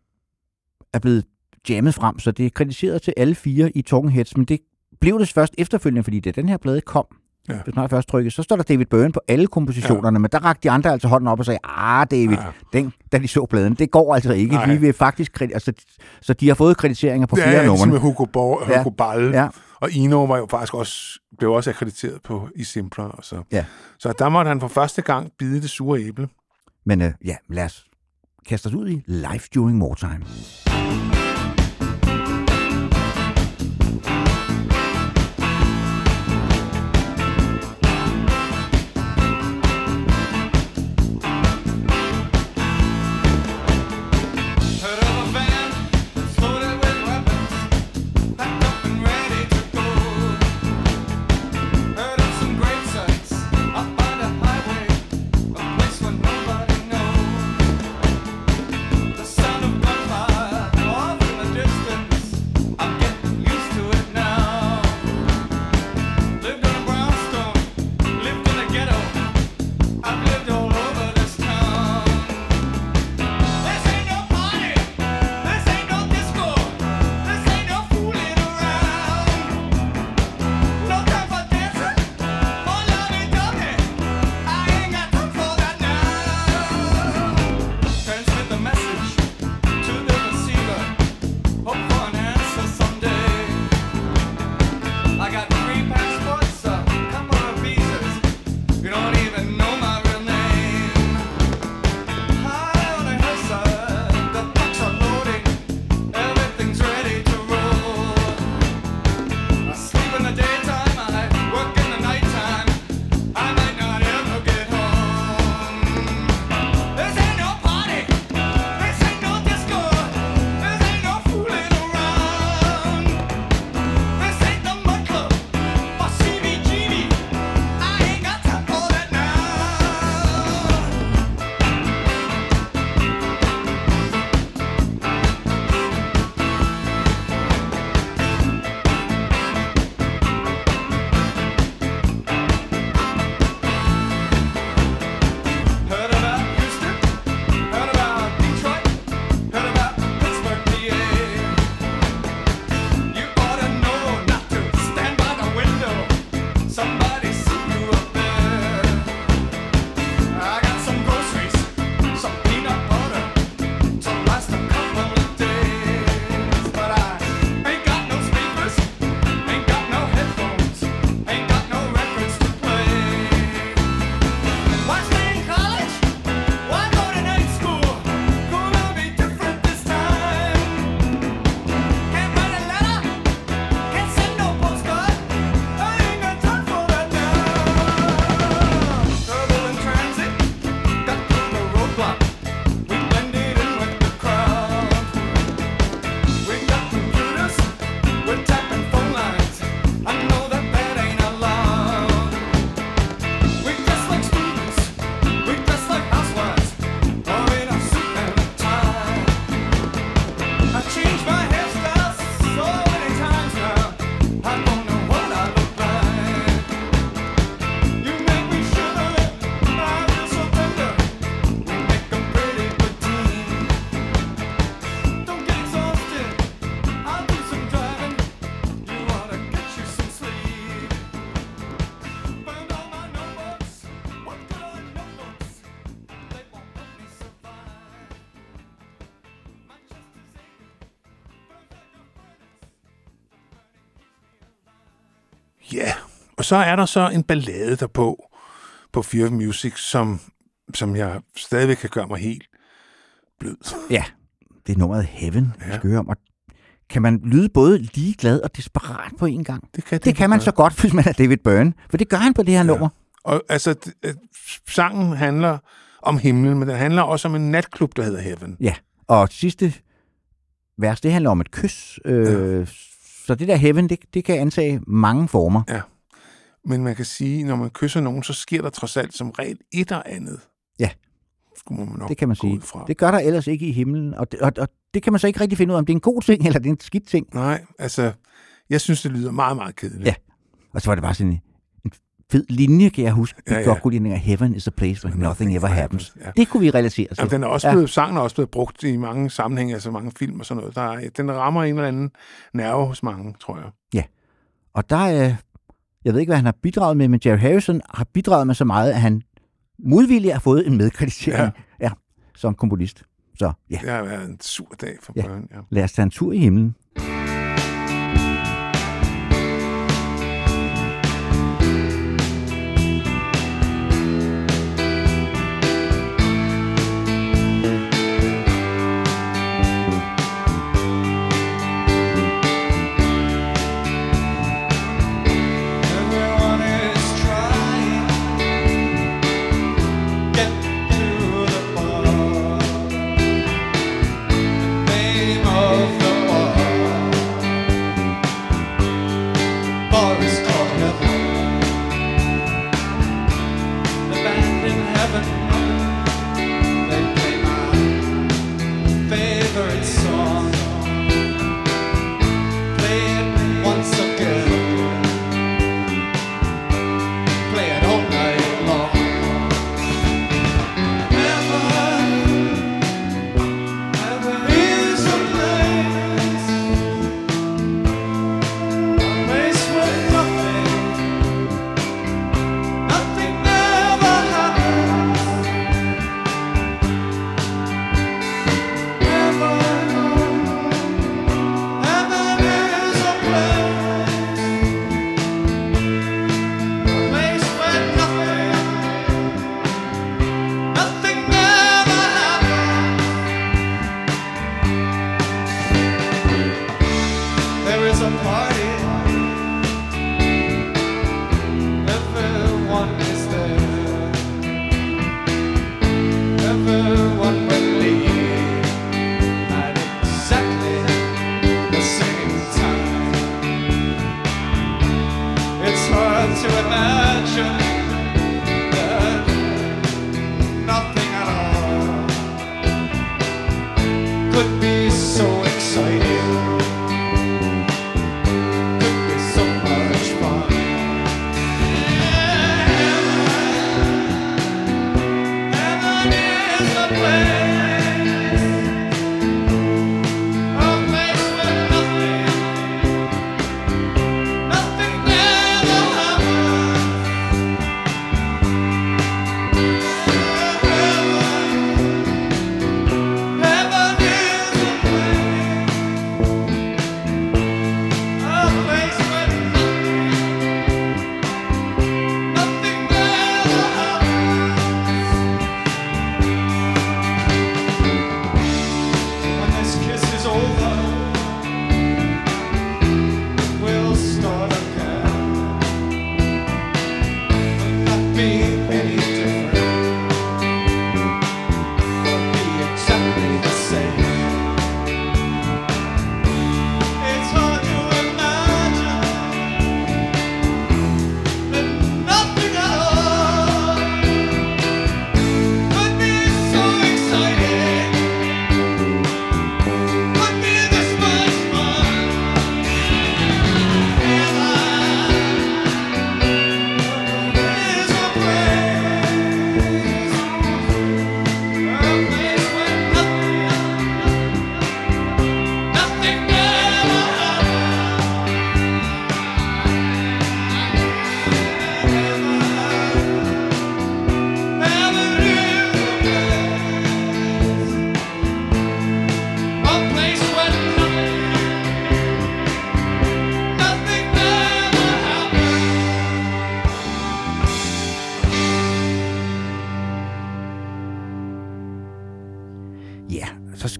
er blevet jammet frem, så det er kritiseret til alle fire i Talking Heads, men det blev det først efterfølgende, fordi da den her plade kom, Ja. ja. hvis man først trykket, så står der David Byrne på alle kompositionerne, ja. men der rakte de andre altså hånden op og sagde, ah David, Ja. ja. den, da de så pladen, det går altså ikke. Nej. Vi vil faktisk altså, så de har fået krediteringer på det flere er af ligesom med Hugo, Bo, Ja. Hugo Ball, Ja. og Ino var jo faktisk også, blev også akkrediteret på i Simpler. Og så. Ja. så der måtte han for første gang bide det sure æble. Men øh, ja, lad os kaste os ud i Life During Wartime. Heard så er der så en ballade derpå på Fear of Music, som, som jeg stadigvæk kan gøre mig helt blød. Ja, det er nummeret Heaven, vi Ja. skal høre om. Og kan man lyde både ligeglad og desperat på en gang? Det kan, Det kan man så godt, hvis man er David Byrne. For det gør han på det her nummer. Og altså, øh, sangen handler om himlen, men den handler også om en natklub, der hedder Heaven. Ja, og sidste vers, det handler om et kys. Øh, Så det der heaven, det, det kan antage mange former. Men man kan sige, når man kysser nogen, så sker der trods alt som regel et og andet. Ja. Skulle man nok Det kan man sige. Fra. Det gør der ellers ikke i himlen, og det, og, og det kan man så ikke rigtig finde ud af, om det er en god ting, eller det er en skidt ting. Nej, altså, jeg synes, det lyder meget, meget kedeligt. Ja. Og så var det bare sådan en, fed linje, kan jeg huske. Ja, Ja, ja. ja. lide, Heaven is a place where nothing ever happens. Ja. Det kunne vi relatere til. Jamen, den er også Ja. blevet, sangen er også blevet brugt i mange sammenhænge, altså mange film og sådan noget. Der er, den rammer en eller anden nerve hos mange, tror jeg. Og der er, jeg ved ikke, hvad han har bidraget med, men Jerry Harrison har bidraget med så meget, at han modvilligt har fået en medkreditering ja. Ja, som komponist. Så ja, Det har været en sur dag for Ja. børn. Ja. lad os tage en tur i himlen.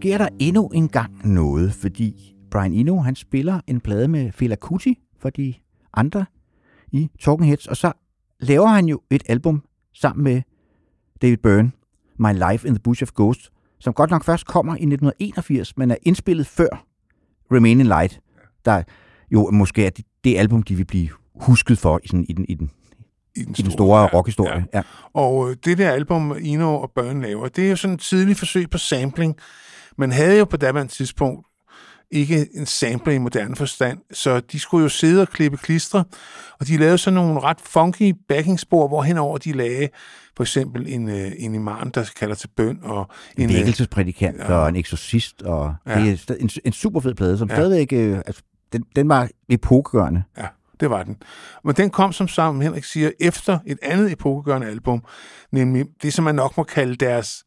Sker der endnu en gang noget, fordi Brian Eno, han spiller en plade med Fela Kuti for de andre i Talking Heads, og så laver han jo et album sammen med David Byrne, My Life in the Bush of Ghosts, som godt nok først kommer i 1981, men er indspillet før Remain in Light, der jo måske er det, det album, de vil blive husket for i, sådan, i, den, i, den, I den i den store rockhistorie. Ja. Ja. Og øh, det der album, Eno og Børn laver, det er jo sådan et tidligt forsøg på sampling. Man havde jo på daværende tidspunkt ikke en sampler i moderne forstand, så de skulle jo sidde og klippe klistre, og de lavede sådan nogle ret funky backingspor, hvor henover de lagde for eksempel en, øh, en imam, der kalder til bøn, og En øh, vækkelsesprædikant ja. og en eksorcist, og Ja. det er en, en super fed plade, som Ja. stadigvæk, øh, altså, den, den var epokegørende. Ja, det var den. Men den kom, som sammen Henrik siger, efter et andet epokegørende album, nemlig det, som man nok må kalde deres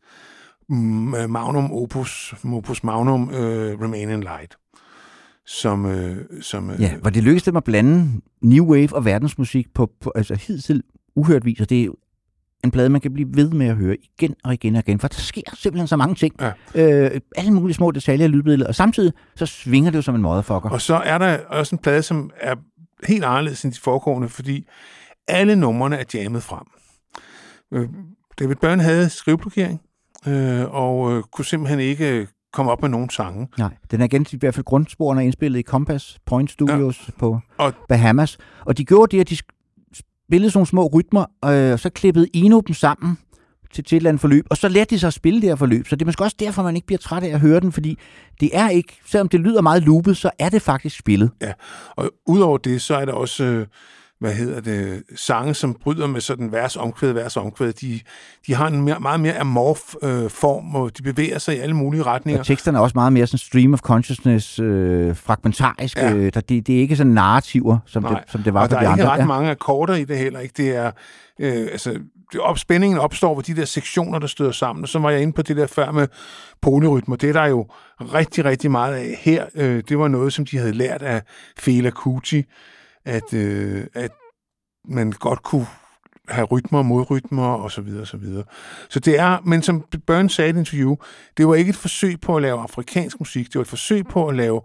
magnum opus, opus magnum, uh, Remain in Light. Som, øh, som øh, Ja, hvor det lykkedes dem at blande new wave og verdensmusik på, på altså hidtil uhørt vis, og det er en plade, man kan blive ved med at høre igen og igen og igen, for der sker simpelthen så mange ting. Ja. Øh, alle mulige små detaljer i lydbilledet, og samtidig så svinger det jo som en motherfucker. Og så er der også en plade, som er helt anderledes end de foregående, fordi alle numrene er jammet frem. Øh, David Byrne havde skriveblokering, øh, og øh, kunne simpelthen ikke øh, komme op med nogen sange. Nej, den er igen i hvert fald grundsporene er indspillet i Compass Point Studios ja. på Og- Bahamas. Og de gjorde det, at de spillede sådan nogle små rytmer, øh, og så klippede Eno dem sammen til, til et eller andet forløb, og så lærte de sig at spille det her forløb. Så det er måske også derfor, man ikke bliver træt af at høre den, fordi det er ikke, selvom det lyder meget loopet, så er det faktisk spillet. Og udover det, så er der også, øh, hvad hedder det, sange, som bryder med sådan vers omkvæd, vers omkvæd. De, de har en mere, meget mere amorf øh, form, og de bevæger sig i alle mulige retninger. Og teksterne er også meget mere sådan stream of consciousness, øh, fragmentarisk. Ja. Øh, der, det, det er ikke sådan narrativer, som, det, som det var og for der de er ikke andre. ret Ja. mange akkorder i det heller. Ikke? Det er, øh, altså, det op, spændingen opstår ved de der sektioner, der støder sammen. Og så var jeg inde på det der før med polyrytmer. Det er der jo rigtig, rigtig meget af her. Øh, det var noget, som de havde lært af Fela Kuti, at, øh, at man godt kunne have rytmer og modrytmer og så videre og så videre. Så det er, men som Burns sagde i et interview, det var ikke et forsøg på at lave afrikansk musik, det var et forsøg på at lave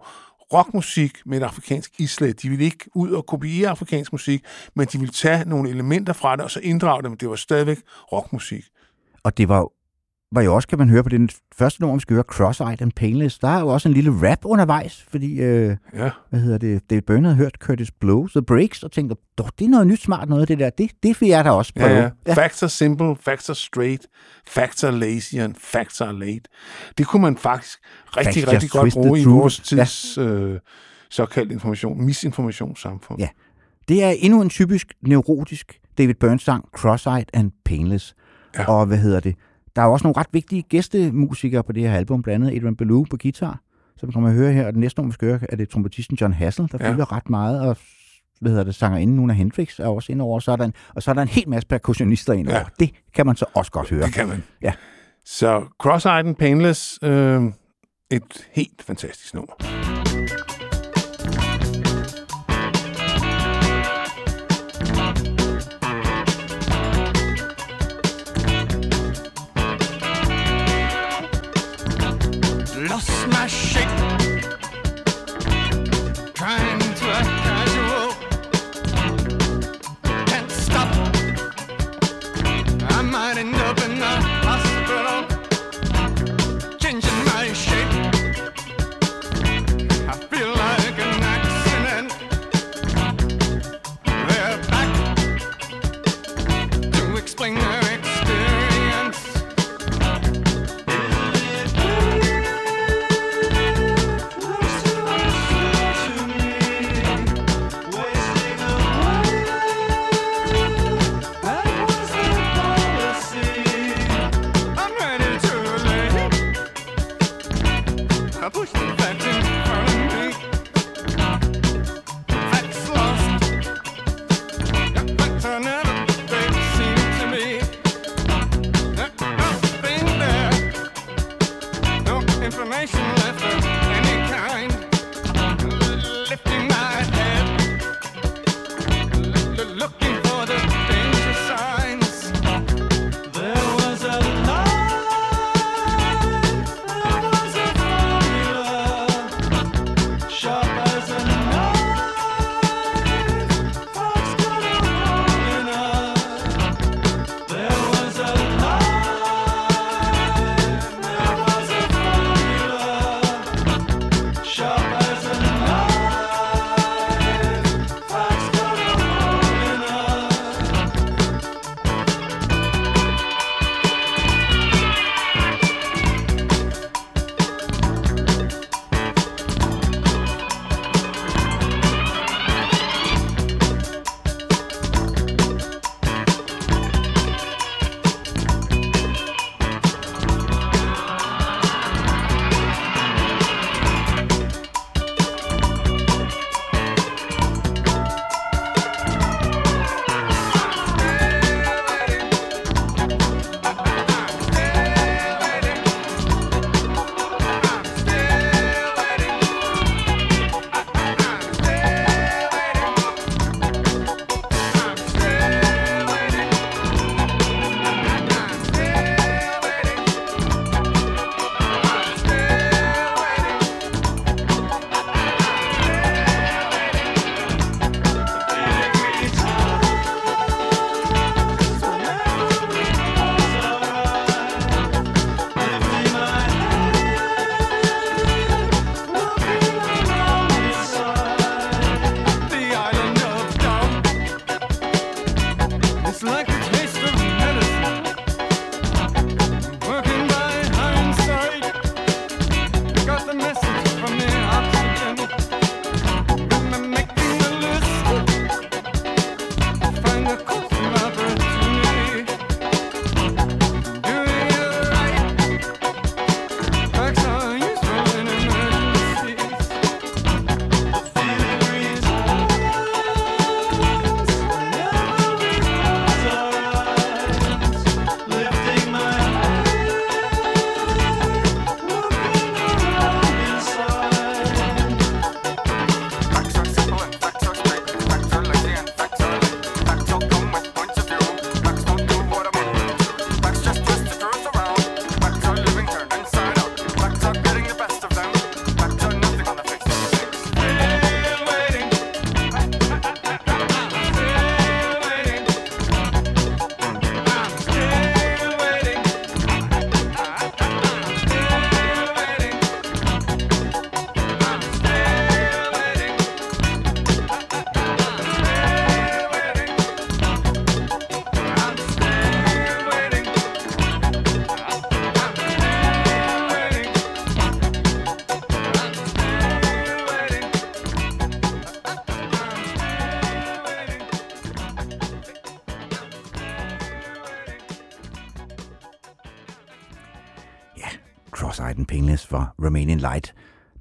rockmusik med et afrikansk islet. De ville ikke ud og kopiere afrikansk musik, men de ville tage nogle elementer fra det, og så inddrage dem. Det var stadigvæk rockmusik. Og det var, var jo også, kan man høre på den første nummer, vi skal høre, Cross-Eyed and Painless, der er jo også en lille rap undervejs, fordi, øh, Ja, hvad hedder det, David Byrne havde hørt Curtis Blow, The Breaks, og tænkte, "Dog, det er noget nyt smart noget, det der, det, det vil jeg da også ja, prøve. ja. ja. Facts are simple, facts are straight, facts are lazy, and facts are late. Det kunne man faktisk rigtig, Facts rigtig godt bruge i vores tids øh, såkaldt information, misinformationssamfund. Ja. Det er endnu en typisk neurotisk David Byrne-sang, Cross-Eyed and Painless. Ja. Og hvad hedder det? Der er jo også nogle ret vigtige gæstemusikere på det her album, blandt andet Adrian Belew på guitar, som vi kommer at høre her. Og den næste nummer, vi skal høre, er det trompetisten John Hassel, der Ja. fylder ret meget, og hvad hedder det, sangerinden Nuna Hendrix er også indover, og så er der en, og så er der en hel masse percussionister indover. Ja. Det kan man så også godt høre. Det kan man. Ja. Så Cross-Eyed and Painless, øh, et helt fantastisk nummer.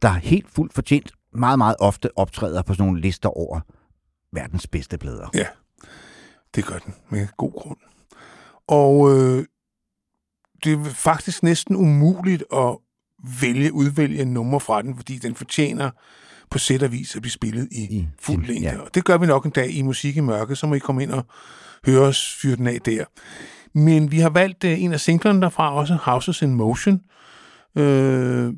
Der helt fuldt fortjent meget, meget ofte optræder på sådan nogle lister over verdens bedste plader. Ja, det gør den med god grund. Og øh, det er faktisk næsten umuligt at vælge, udvælge en nummer fra den, fordi den fortjener på sæt og vis at blive spillet i, I fuld længde. ja. Og det gør vi nok en dag i Musik i Mørke, så må I komme ind og høre os fyre den af der. Men vi har valgt øh, en af singlerne derfra, også Houses in Motion, øh,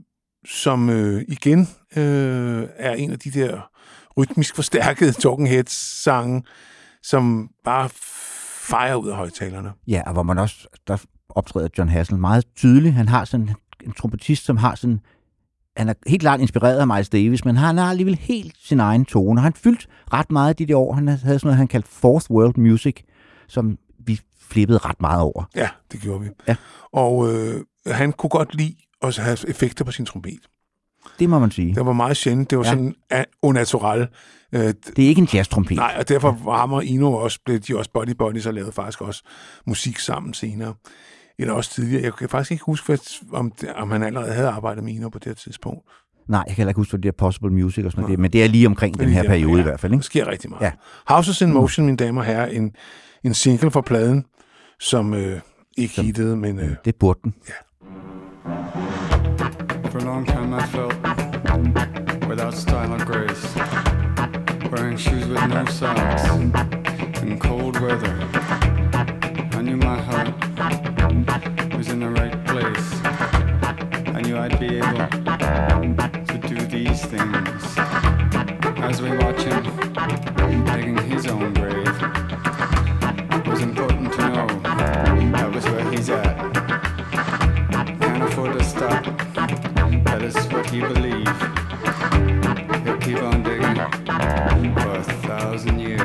som øh, igen øh, er en af de der rytmisk forstærkede Talking Heads-sange, som bare fejrer ud af højtalerne. Ja, og hvor man også, der optræder John Hassel meget tydeligt. Han har sådan en trompetist, som har sådan, han er helt klart inspireret af Miles Davis, men han har alligevel helt sin egen tone. Han fyldt ret meget de der år. Han havde sådan noget, han kaldte Fourth World Music, som vi flippede ret meget over. Ja, det gjorde vi. Ja. Og øh, han kunne godt lide at have effekter på sin trompet. Det må man sige. Det var meget sjældent. Det var Ja. ja. sådan unnatural. Øh, Det er ikke en jazz-trompet. nej, og derfor var og Ino også, blev de også buddy buddies og lavede faktisk også musik sammen senere. Eller også tidligere. Jeg kan faktisk ikke huske, om, om han allerede havde arbejdet med Ino på det her tidspunkt. Nej, jeg kan heller ikke huske, hvad det er Possible Music og sådan noget. Men det er lige omkring den her der, periode ja. i hvert fald. Der Ikke? sker rigtig meget. Ja. Ja. Houses in Motion, mine damer og herrer, en, en single fra pladen, som øh, ikke Som- hittede, men øh, Det burde den. For a long time I felt without style or grace, wearing shoes with no socks in cold weather. I knew my heart was in the right place. I knew I'd be able to do these things. As we watch him digging his own grave, it was important to know that was where he's at. He believed. He'll keep on digging for a thousand years.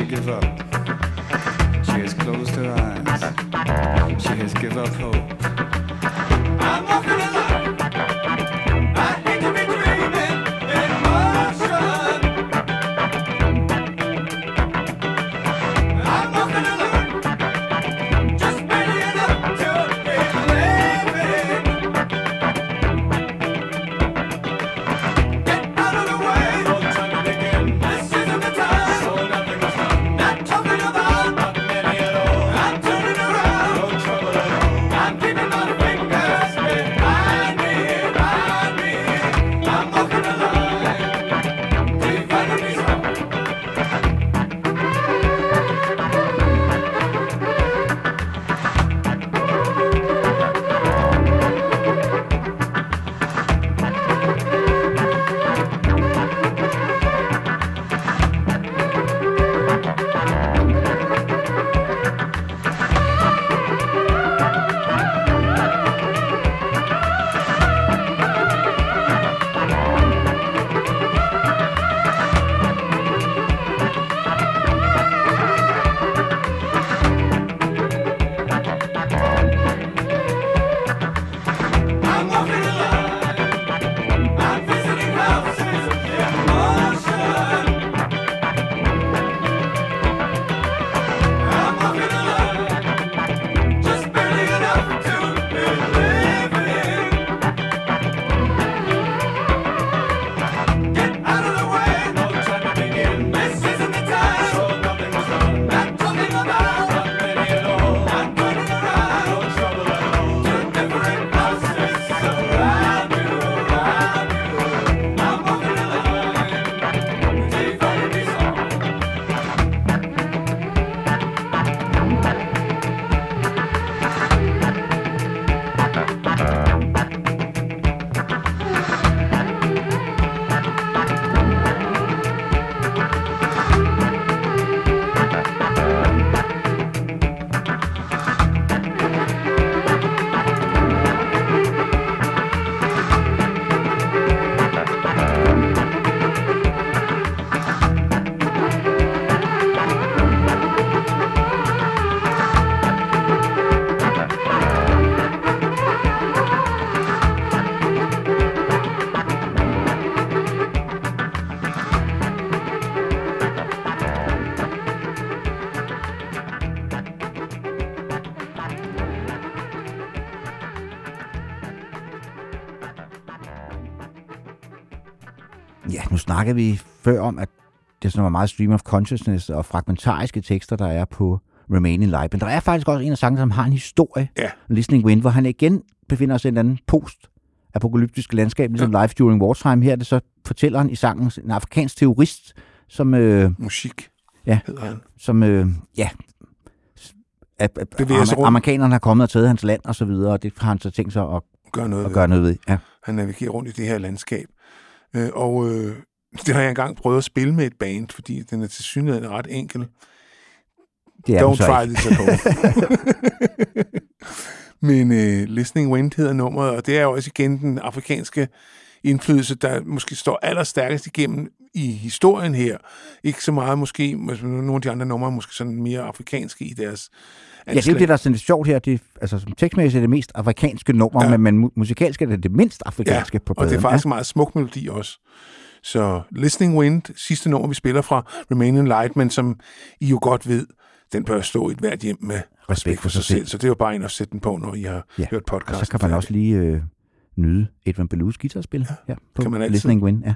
It's where she give up. Snakkede vi før om, at det sådan var meget stream of consciousness og fragmentariske tekster, der er på Remain in Light. Men der er faktisk også en af sangene, som har en historie, Ja. Listening Wind, hvor han igen befinder sig i en anden post-apokalyptisk landskab, ligesom ja. Life During Wartime. Her er det så fortæller han i sangen en afrikansk terrorist, som, øh, Musik Ja. hedder han. som øh, ja, at, at, rundt. amerikanerne har kommet og taget hans land og så videre, og det har han så tænkt sig at, Gør noget at ved. gøre noget ved. Ja. Han navigerer rundt i det her landskab. Øh, og øh, det har jeg engang prøvet at spille med et band, fordi den er til synligheden ret enkel. Det er Don't try ikke. this at home. Men øh, Listening Wind hedder nummeret, og det er jo også igen den afrikanske indflydelse, der måske står allerstærkest igennem i historien her. Ikke så meget måske, nogle af de andre numre er måske sådan mere afrikanske i deres Ja, det er det, der er sådan lidt sjovt her. Det, altså, som tekstmæssigt er det mest afrikanske nummer, Ja. ja. men, men mu- musikalsk er det det mindst afrikanske på og pladen. det er faktisk en meget smuk melodi også. Så Listening Wind, sidste nummer, vi spiller fra Remain in Light, men som I jo godt ved, den bør stå i et hvert hjem med respekt for sig selv. Så det er jo bare en at sætte den på, når I har Ja, hørt Og podcasten. så kan man også lige øh, nyde Edvin Belows guitarspil ja, her på kan man altid. Listening Wind. Ja.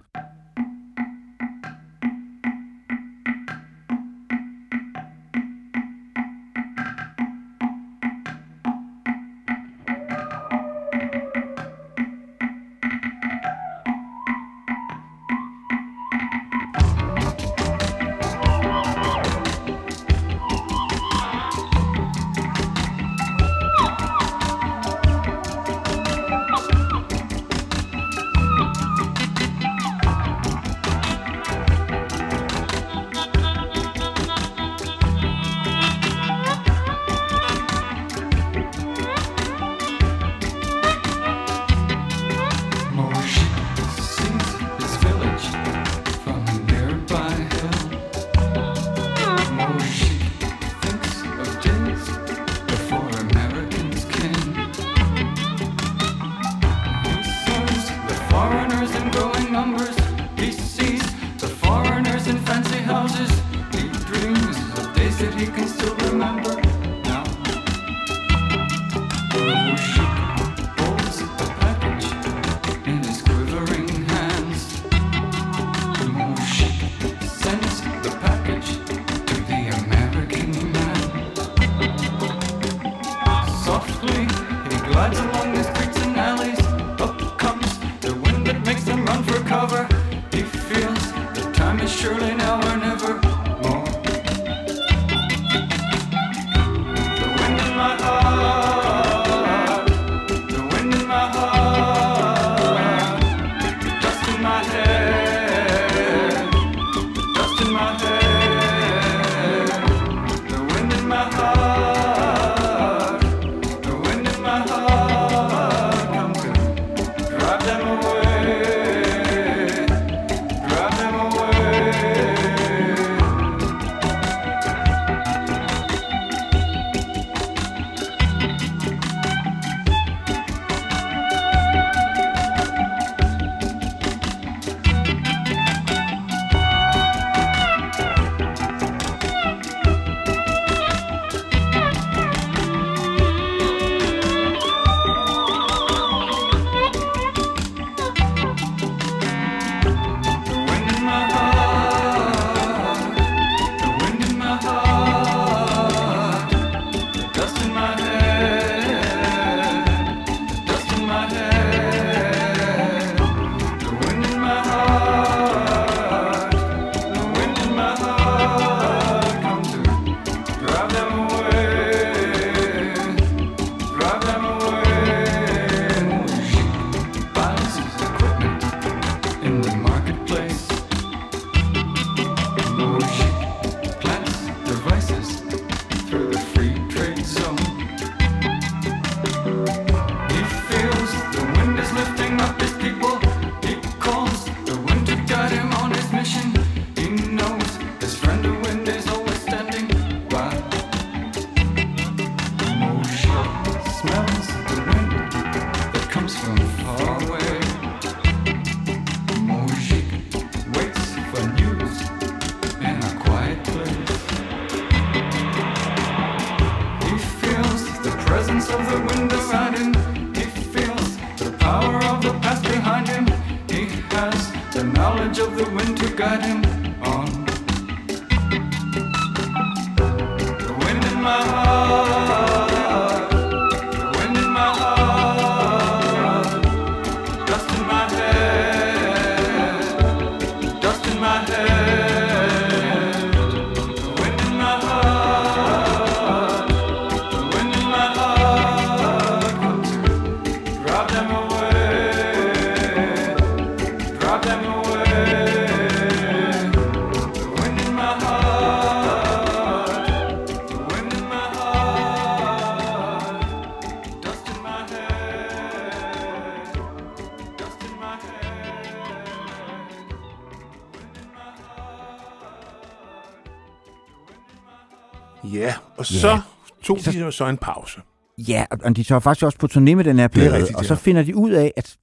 Og så Ja. tog de jo så en pause. Ja, og- de tager faktisk også på turné med den her er plade, rigtigt, og så finder de ud af, at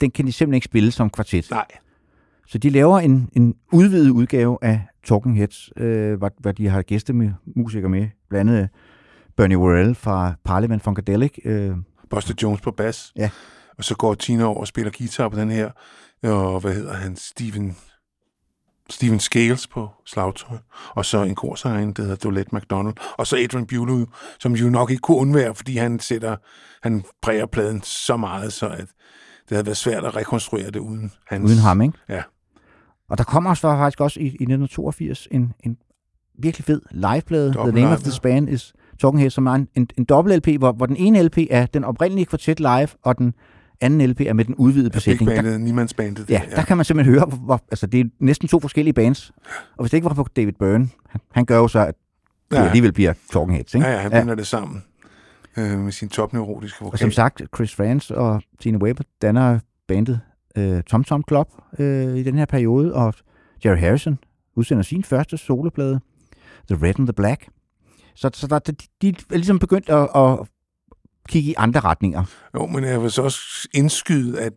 den kan de simpelthen ikke spille som kvartet. Nej, Så de laver en, en udvidet udgave af Talking Heads, øh, hvor, hvor de har gæstemusikere med, blandt andet Bernie Worrell fra Parliament Funkadelic. Øh, Buster Jones på bas. Ja. Og så går Tina over og spiller guitar på den her. Og hvad hedder han? Steven, Steven Scales på slagtøj. Og så en korsangerinde, der hedder Dolette McDonald. Og så Adrian Bulow, som jo nok ikke kunne undvære, fordi han sætter, han præger pladen så meget, så at det havde været svært at rekonstruere det uden hans... uden ham, ikke? Ja. Og der kommer også faktisk også i, i 1982 en, en virkelig fed liveplade. The Name of the Band is Talking Heads, som er en, en, en dobbelt LP, hvor, hvor den ene LP er den oprindelige kvartet live, og den anden LP er med den udvidede Big besætning. Der, bandet, Niemandsbandet. ja, der kan man simpelthen høre, hvor, altså det er næsten to forskellige bands. Og hvis det ikke var på David Byrne, han, han gør jo så, at det Ja. alligevel bliver Talking Heads, ikke? Ja, ja, han binder det sammen øh, med sin topneurotiske vokal. Og som sagt, Chris Frantz og Tina Weber danner bandet øh, Tom Tom Club øh, i den her periode, og Jerry Harrison udsender sin første soloplade, The Red and the Black. Så, så der, de, de er ligesom begyndt at, at kigge i andre retninger. Jo, men jeg vil så også indskyde, at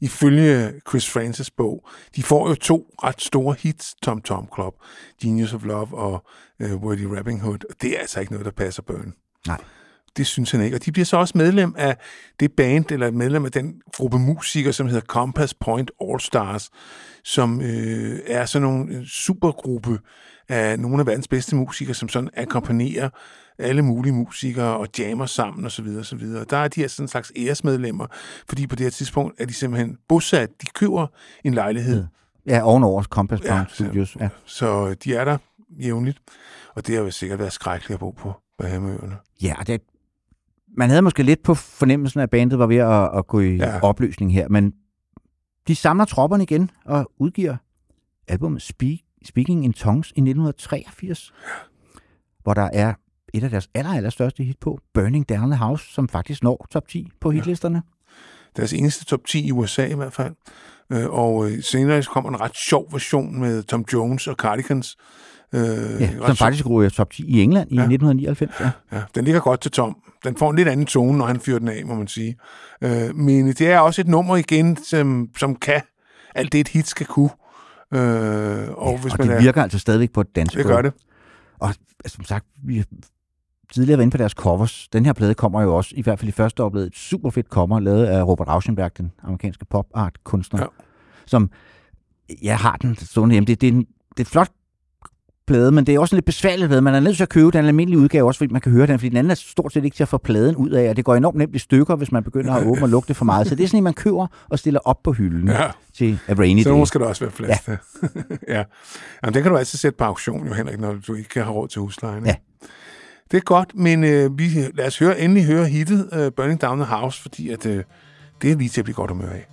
ifølge Chris Francis bog, de får jo to ret store hits, Tom Tom Club, Genius of Love og uh, Wordy Rapping Hood. Og det er altså ikke noget, der passer Burn. Nej. Det synes han ikke. Og de bliver så også medlem af det band, eller medlem af den gruppe musikere, som hedder Compass Point All Stars, som øh, er sådan nogle øh, supergruppe af nogle af verdens bedste musikere, som sådan akkompagnerer alle mulige musikere og jammer sammen osv. osv. Der er de her sådan en slags æresmedlemmer, fordi på det her tidspunkt er de simpelthen bosat. De køber en lejlighed, Ja, ovenover Compass Ja, Point så- Studios. Ja. så de er der jævnligt. Og det har jo sikkert været skrækkeligt at bo på Bahamøerne. ja, og det, man havde måske lidt på fornemmelsen, at bandet var ved at, at gå i Ja. ja. opløsning her, men de samler tropperne igen og udgiver albumet Speak, Speaking in Tongues i 1983, hvor der er et af deres aller, aller største hit på, Burning Down the House, som faktisk når top 10 på hitlisterne. Deres eneste top 10 i USA i hvert fald. Øh, Og øh, senere kommer en ret sjov version med Tom Jones og Cardigans. Øh, Ja, som faktisk ryger top 10 i England i Ja. 1999. Ja. Ja, den ligger godt til Tom. Den får en lidt anden tone, når han fyrer den af, må man sige. Øh, men det er også et nummer igen, som, som kan alt det, et hit skal kunne. Øh, og hvis og man det er, virker altså stadigvæk på et dansk det gør det. Og altså, som sagt, vi tidligere været inde på deres covers. Den her plade kommer jo også, i hvert fald i første oplag, et super fedt cover, lavet af Robert Rauschenberg, den amerikanske pop art kunstner, Ja. ja. som jeg har den stående hjemme. Det, det, er en, det er et flot plade, men det er også en lidt besværligt plade. Man er nødt til at købe den almindelige udgave, også fordi man kan høre den, fordi den anden er stort set ikke til at få pladen ud af, og det går enormt nemt i stykker, hvis man begynder at åbne og lukke det for meget. Så det er sådan en, man køber og stiller op på hylden Ja. ja. til A Rainy Så nu skal der også være plads til. ja. Jamen, den kan du altid sætte på auktion, jo Henrik, når du ikke har råd til huslejen. Ja. Det er godt, men øh, vi, lad os høre, endelig høre hittet øh, Burning Down the House, fordi at, øh, det er lige til at blive godt humør af.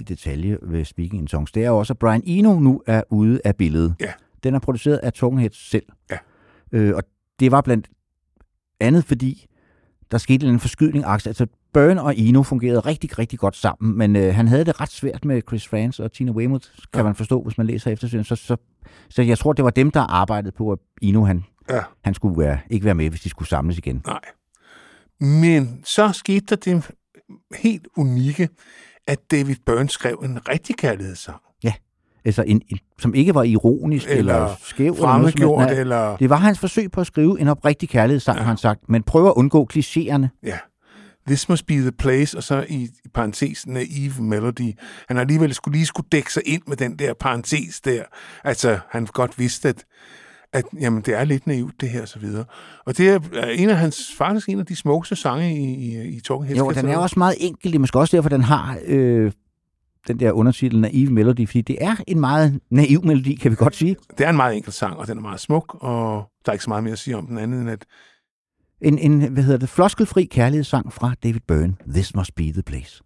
Vigtig detalje ved Speaking in Tongues, det er også, at Brian Eno nu er ude af billedet. Ja. Den er produceret af Tonguehead selv. Ja. Øh, og det var blandt andet, fordi der skete en forskydning. Altså, Byrne og Eno fungerede rigtig, rigtig godt sammen, men øh, han havde det ret svært med Chris France og Tina Weymouth, kan Ja. man forstå, hvis man læser eftersøgningen. Så, så, så jeg tror, det var dem, der arbejdede på, at Eno han, Ja. han skulle være, ikke være med, hvis de skulle samles igen. Nej. Men så skete der det helt unikke, at David Byrne skrev en rigtig kærlighedssang. Altså, en, en, som ikke var ironisk eller, Eller eller skæv. Eller Fremmedgjort. Nej, eller... Det var hans forsøg på at skrive en oprigtig kærlighedssang, Ja. ja. har han sagt, men prøver at undgå klichéerne. Ja. This must be the place, og så i, i parentes naive melody. Han alligevel skulle lige skulle dække sig ind med den der parentes der. Altså, han godt vidste, at, at jamen, det er lidt naivt, det her, og så videre. Og det er en af hans, faktisk en af de smukkeste sange i, i, i Talking Heads. Jo, den er også meget enkel. Det er måske også derfor, den har øh, den der undertitel Naive Melody, fordi det er en meget naiv melodi, kan vi godt sige. Det er en meget enkel sang, og den er meget smuk, og der er ikke så meget mere at sige om den anden, end at En, en hvad hedder det, floskelfri kærlighedssang fra David Byrne. This must be the place.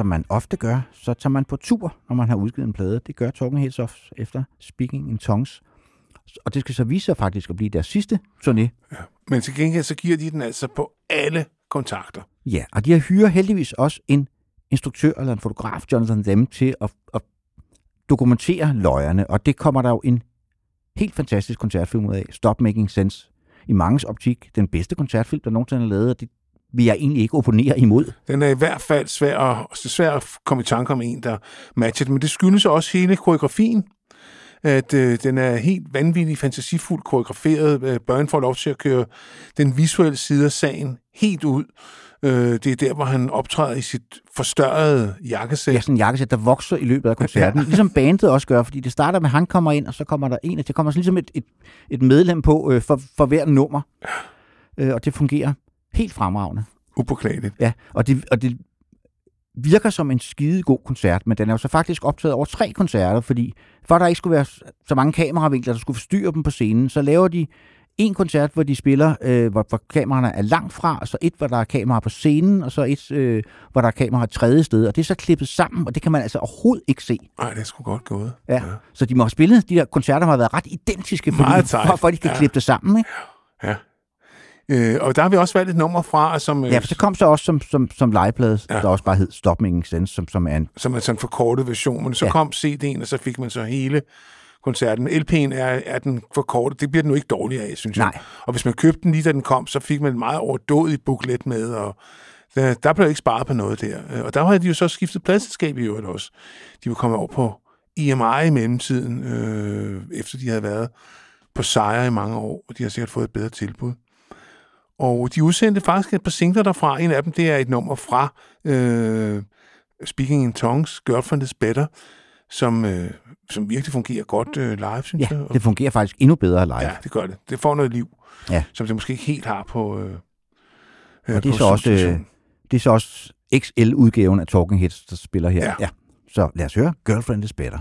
Som man ofte gør, så tager man på tur, når man har udgivet en plade. Det gør Talking Heads også efter Speaking in Tongues. Og det skal så vise sig faktisk at blive deres sidste turné. Men til gengæld så giver de den altså på alle kontakter. Ja, og de har hyret heldigvis også en instruktør eller en fotograf, Jonathan Demme, til at, at dokumentere løjerne. Og det kommer der jo en helt fantastisk koncertfilm ud af. Stop Making Sense. I mangens optik den bedste koncertfilm, der nogensinde er lavet, og det vil jeg egentlig ikke opponere imod. Den er i hvert fald svær at, svær at komme i tanke om en, der matcher det. Men det skyldes også hele koreografien. At øh, den er helt vanvittig, fantasifuldt koreograferet. Øh, Børn får lov til at køre den visuelle side af sagen helt ud. Øh, det er der, hvor han optræder i sit forstørrede jakkesæt. Ja, sådan en jakkesæt, der vokser i løbet af koncerten. Ligesom bandet også gør, fordi det starter med, at han kommer ind, og så kommer der en, og det kommer sådan ligesom et, et, et medlem på øh, for, for hver nummer. Øh, og det fungerer helt fremragende. Upåklageligt. Ja, og det, og det virker som en skide god koncert, men den er jo så faktisk optaget over tre koncerter, fordi for at der ikke skulle være så mange kameravinkler, der skulle forstyrre dem på scenen, så laver de en koncert, hvor de spiller, øh, hvor, hvor kameraerne er langt fra, og så et, hvor der er kamera på scenen, og så et, øh, hvor der er kamera et tredje sted, og det er så klippet sammen, og det kan man altså overhovedet ikke se. Nej, det er sgu godt gået. Ja. ja. Så de må have spillet, de der koncerter har været ret identiske, fordi, for, for at de kan ja. klippe det sammen. Ikke? Ja. Øh, og der har vi også valgt et nummer fra, som, øh, Ja, for det kom så også som, som, som liveplade, Ja. der også bare hed Stop Making Sense, som, som er en som er sådan en forkortet version. Men så ja. Kom CD'en, og så fik man så hele koncerten. LP'en er, er den forkortet. Det bliver den jo ikke dårligere af, synes jeg. Nej. Og hvis man købte den lige da den kom, så fik man en meget overdådig booklet med, og der, der blev ikke sparet på noget der. Øh, Og der havde de jo så skiftet pladselskab i øvrigt også. De var kommet over på EMI i mellemtiden, øh, efter de havde været på sejre i mange år, og de har sikkert fået et bedre tilbud. Og de udsendte faktisk et par singler derfra. En af dem, det er et nummer fra øh, Speaking in Tongues, Girlfriend is Better, som, øh, som virkelig fungerer godt øh, live, synes Ja, jeg. Og- det fungerer faktisk endnu bedre live. Ja, det gør det. Det får noget liv, Ja. som det måske ikke helt har på øh, øh, Og det er så også, øh, det er så også XL-udgaven af Talking Heads, der spiller her. Ja. ja. Så lad os høre Girlfriend is Better.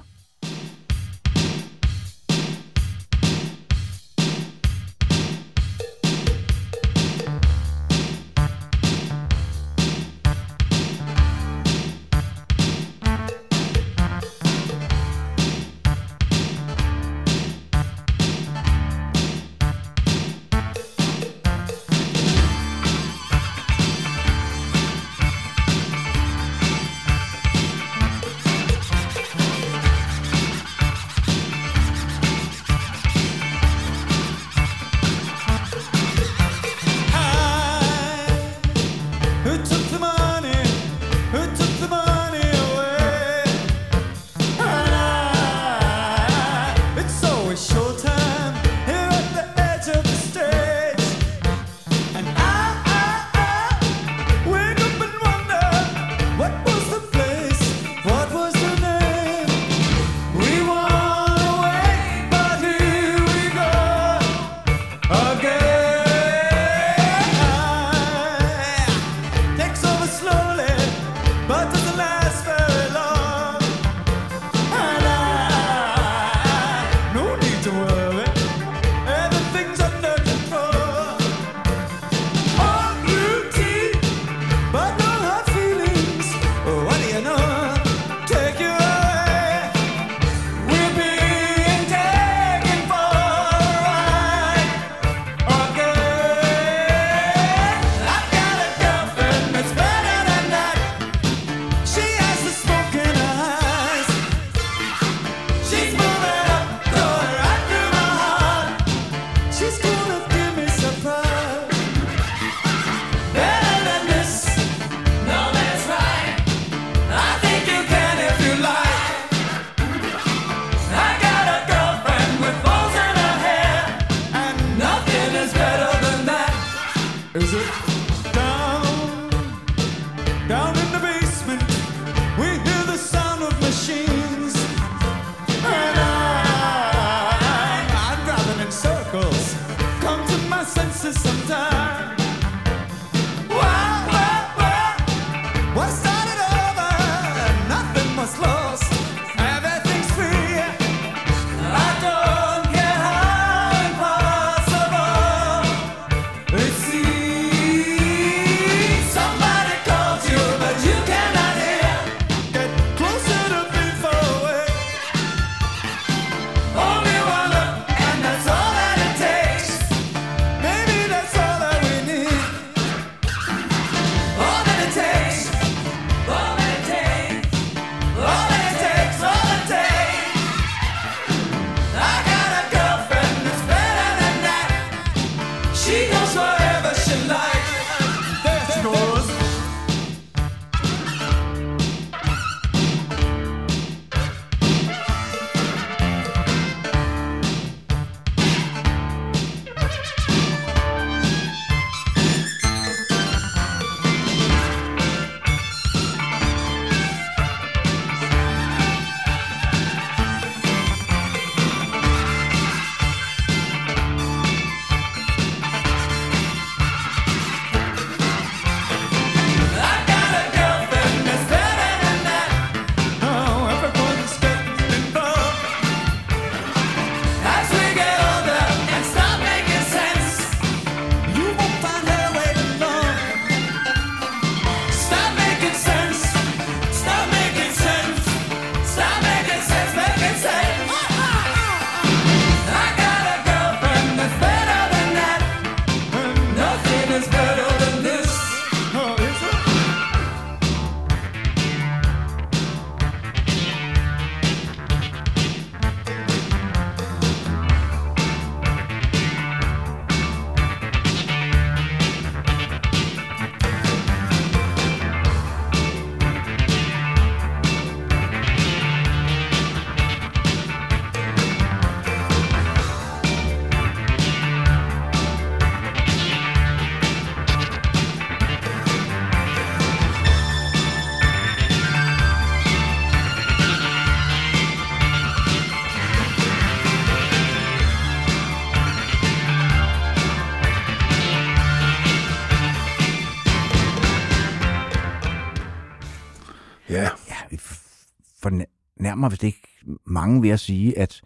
Fornærmer vist ikke mange ved at sige, at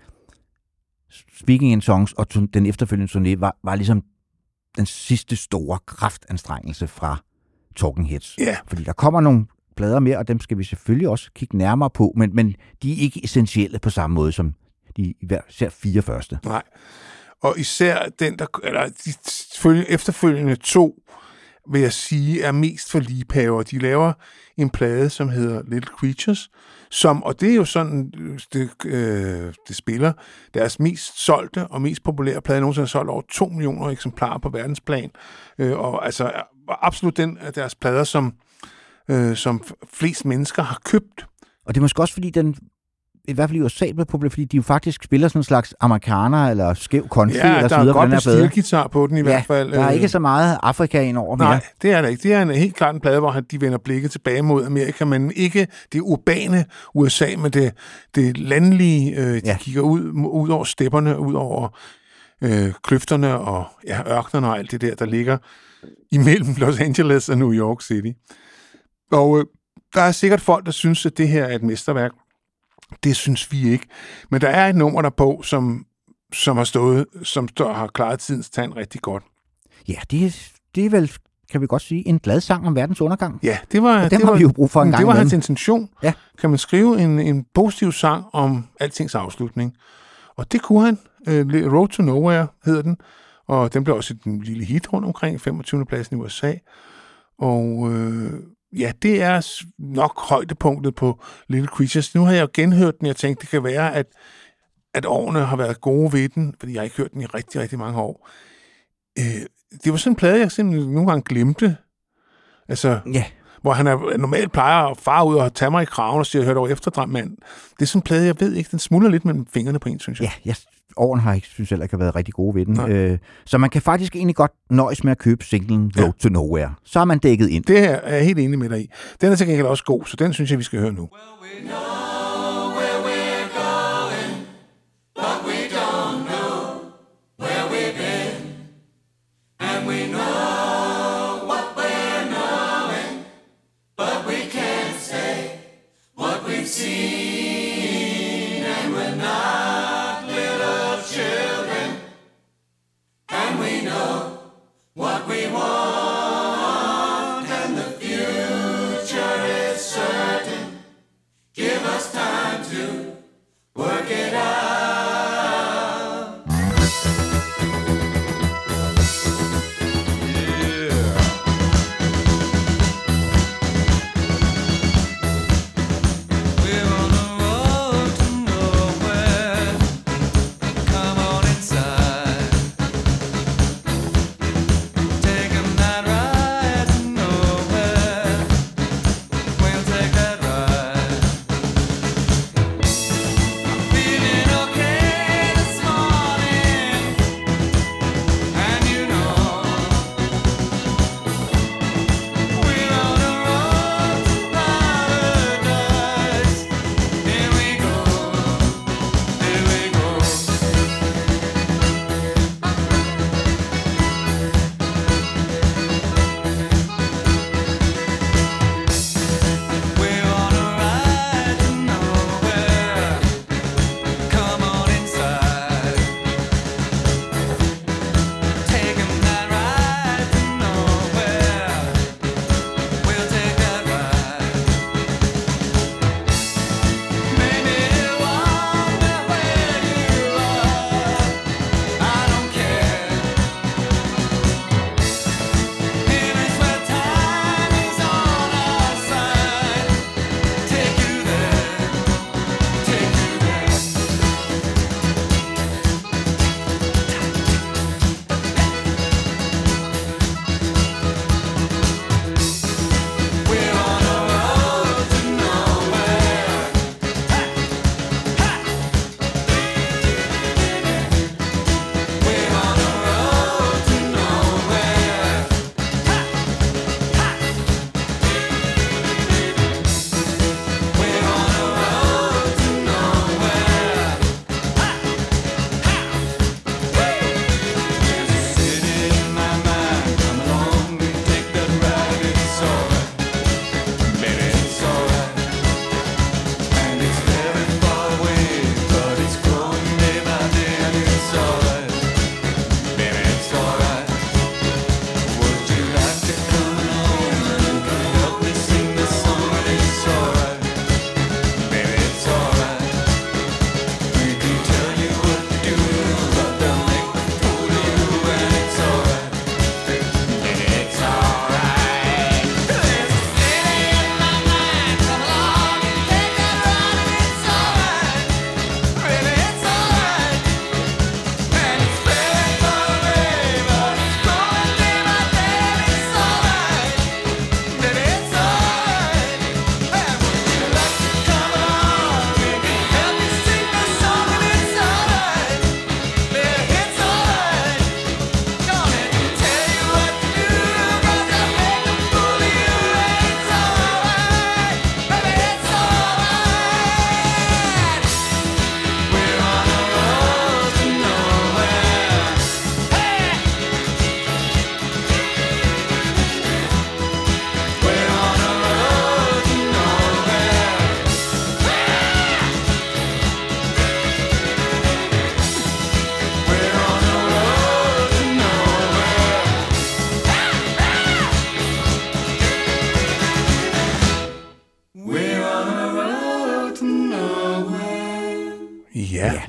Speaking in Songs og den efterfølgende turné var, var ligesom den sidste store kraftanstrengelse fra Talking Heads. ja. Fordi der kommer nogle plader mere, og dem skal vi selvfølgelig også kigge nærmere på, men, men de er ikke essentielle på samme måde som de især fire første. Nej. Og især den, der, eller de følge- efterfølgende to, vil jeg sige, er mest for ligepaver. De laver en plade, som hedder Little Creatures, som, og det er jo sådan, det, øh, det spiller deres mest solgte og mest populære plade nogensinde har solgt over 2 millioner eksemplarer på verdensplan. Øh, og altså er absolut den af deres plader, som, øh, som flest mennesker har købt. Og det er måske også, fordi den i hvert fald i USA blev populær, fordi de jo faktisk spiller sådan en slags amerikaner eller skæv country Ja, eller der er godt stilguitar på den i hvert fald. der er Øh, ikke så meget Afrika ind over mere. Nej, det er der ikke. Det er en, helt klart en plade, hvor han- de vender blikket tilbage mod Amerika, men ikke det urbane USA, men det, det landlige. Øh, de Ja. ja. kigger ud, ud over stepperne, ud over øh, kløfterne og ja, ørkenerne og alt det der, der ligger imellem Los Angeles og New York City. Og øh, der er sikkert folk, der synes, at det her er et mesterværk. Det synes vi ikke. Men der er et nummer der på, som, som har stået, som står, har klaret tidens tand rigtig godt. Ja, det, er- det er vel, kan vi godt sige, en glad sang om verdens undergang. Ja, det var, Og det har var, vi jo brug for en gang Det var imellem. hans intention. Ja. Kan man skrive en, en positiv sang om altings afslutning. Og det kunne han. Øh, Road to Nowhere hedder den. Og den blev også et lille hit rundt omkring, 25. pladsen i USA. Og øh, ja, det er nok højdepunktet på Little Creatures. Nu har jeg jo genhørt den, jeg tænkte, det kan være, at, at årene har været gode ved den, fordi jeg har ikke hørt den i rigtig, rigtig mange år. Øh, det var sådan en plade, jeg simpelthen nogle gange glemte. Altså, Ja, hvor han er, normalt plejer at fare ud og tage mig i kraven og sige, hørte over efterdram, mand. Det er sådan en plade, jeg ved ikke, den smuldrer lidt mellem fingrene på en, synes jeg. ja, jeg, årene har ikke, synes heller ikke har været rigtig gode ved den. Øh, så man kan faktisk egentlig godt nøjes med at købe singlen Ja. Road to Nowhere. Så er man dækket ind. Det her er jeg helt enig med dig i. Den er til gengæld også god, så den synes jeg, vi skal høre nu. Give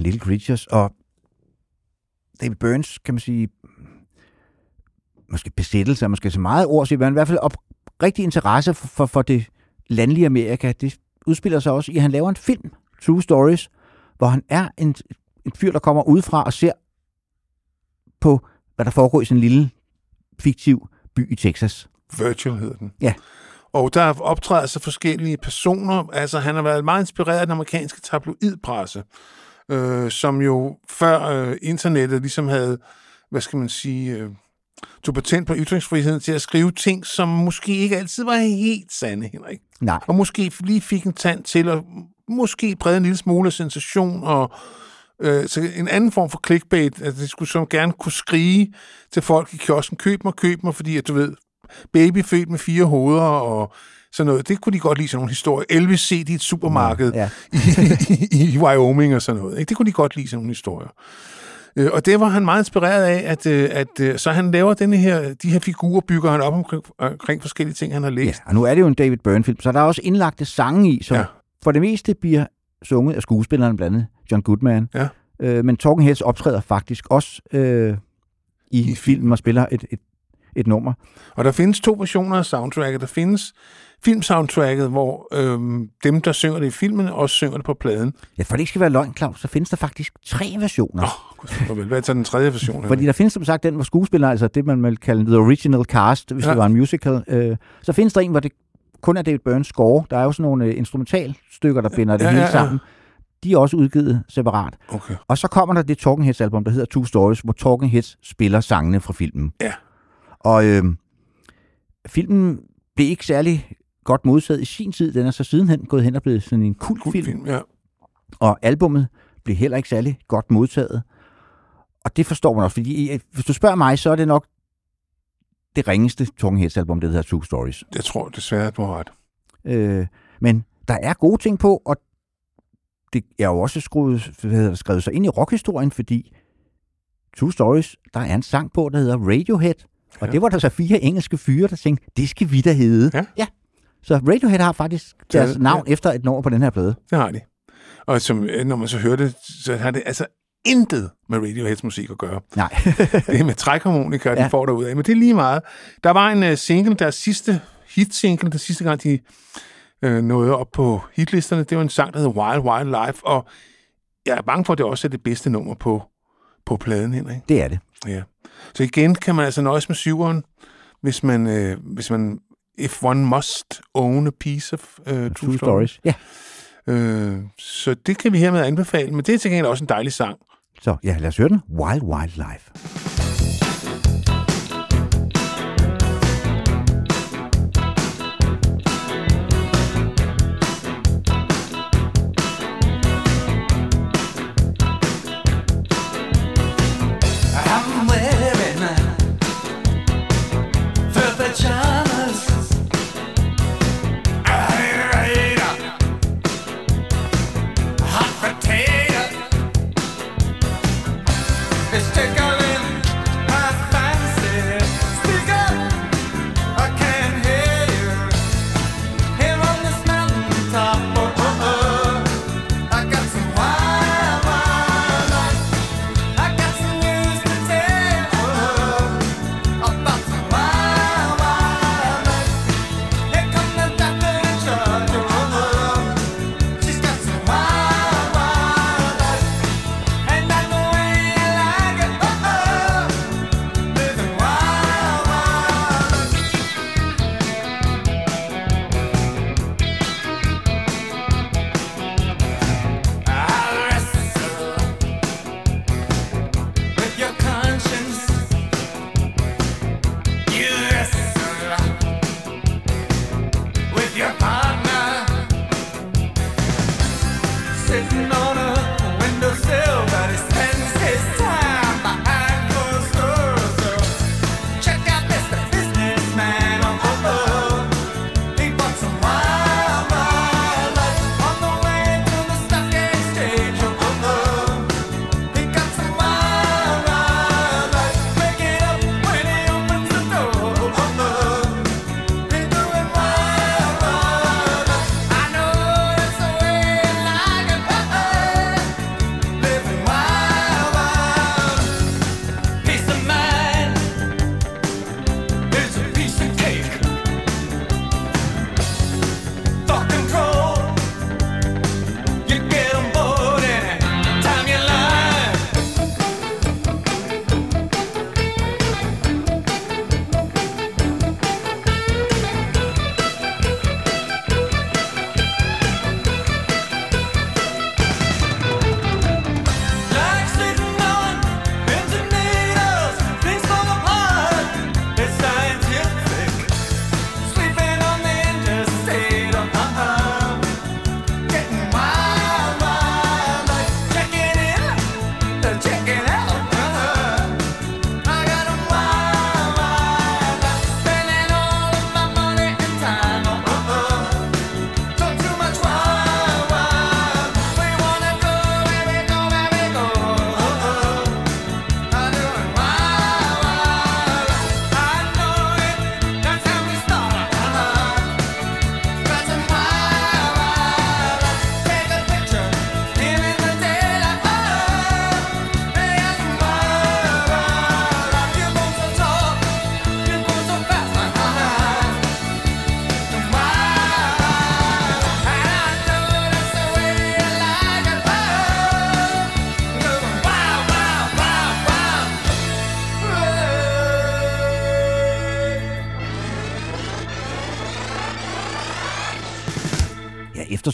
Little Creatures. Og David Burns, kan man sige, måske besættelse er måske så meget ord, men i hvert fald op, rigtig interesse for, for, for det landlige Amerika. Det udspiller sig også i, at han laver en film, True Stories, hvor han er en, en fyr, der kommer udefra og ser på, hvad der foregår i sådan en lille fiktiv by i Texas. Virtual hedder den. Ja. Og der optræder så forskellige personer. Altså, han har været meget inspireret af den amerikanske tabloidpresse, øh, som jo før øh, internettet ligesom havde, hvad skal man sige, øh, tog patent på ytringsfriheden til at skrive ting, som måske ikke altid var helt sande, Henrik. Nej, Og måske lige fik en tand til at måske brede en lille smule sensation og øh, så en anden form for clickbait, at det skulle som gerne kunne skrige til folk i kiosken, køb mig, køb mig, fordi at du ved, baby født med fire hoveder og sådan noget. Det kunne de godt lide sådan nogle historier. Elvis set i et supermarked Ja. i, i, i Wyoming og sådan noget. Ikke? Det kunne de godt lide sådan nogle historier. Øh, Og det var han meget inspireret af, at, øh, at øh, så han laver denne her, de her figurer, bygger han op omkring, omkring forskellige ting, han har læst. Ja, og nu er det jo en David Byrne-film, så der er også indlagte sange i, som Ja. for det meste bliver sunget af skuespilleren blandt andet John Goodman. Ja. Øh, men Talking Heads optræder faktisk også øh, i, I filmen og spiller et, et, et nummer. Og der findes to versioner af soundtracket. Der findes filmsoundtracket, hvor øhm, dem, der synger det i filmen, også synger det på pladen. Ja, for det ikke skal være løgn, Claus, så findes der faktisk tre versioner. Oh, vel, hvad er så den tredje version? Fordi der findes som sagt den, hvor skuespillere, altså det man vil kalde the original cast, hvis Ja. ja. det var en musical. Øh, så findes der en, hvor det kun er David Byrnes score. Der er jo sådan nogle øh, instrumentalstykker, der binder det Ja, hele ja, ja. sammen. De er også udgivet separat. Okay. Og så kommer der det Talking Heads album, der hedder Two Stories, hvor Talking Heads spiller sangene fra filmen. Ja. Og øh, filmen blev ikke særlig godt modtaget i sin tid. Den er så sidenhen gået hen og blevet sådan en kultfilm. Film, ja. Og albummet blev heller ikke særlig godt modtaget. Og det forstår man også, fordi hvis du spørger mig, så er det nok det ringeste Talking album, det hedder Two Stories. Jeg tror desværre, du har ret. Øh, men der er gode ting på, og det er jo også skruet, hvad hedder skrevet sig ind i rockhistorien, fordi Two Stories, der er en sang på, der hedder Radiohead. Og ja. det var der så fire engelske fyre, der tænkte, det skal vi da hedde. Ja. ja. Så Radiohead har faktisk deres Ja, navn efter et nummer på den her plade. Det har de. Og som, øh, når man så hører det, så har det altså intet med Radioheads musik at gøre. Nej. Det er med trækharmonika, ja. de Ja. får derud af. Men det er lige meget. Der var en uh, single, deres sidste hit-single, der sidste gang, de uh, nåede op på hitlisterne. Det var en sang, der hedder Wild Wild Life, og jeg er bange for, at det også er det bedste nummer på, på pladen, Henrik. det er det. Ja. Så igen kan man altså nøjes med syveren, hvis man, øh, hvis man if one must own a piece of uh, true, Two Stories. Ja. Øh, så det kan vi hermed anbefale, men det er til gengæld også en dejlig sang. Så ja, lad os høre den. Wild Wild Life.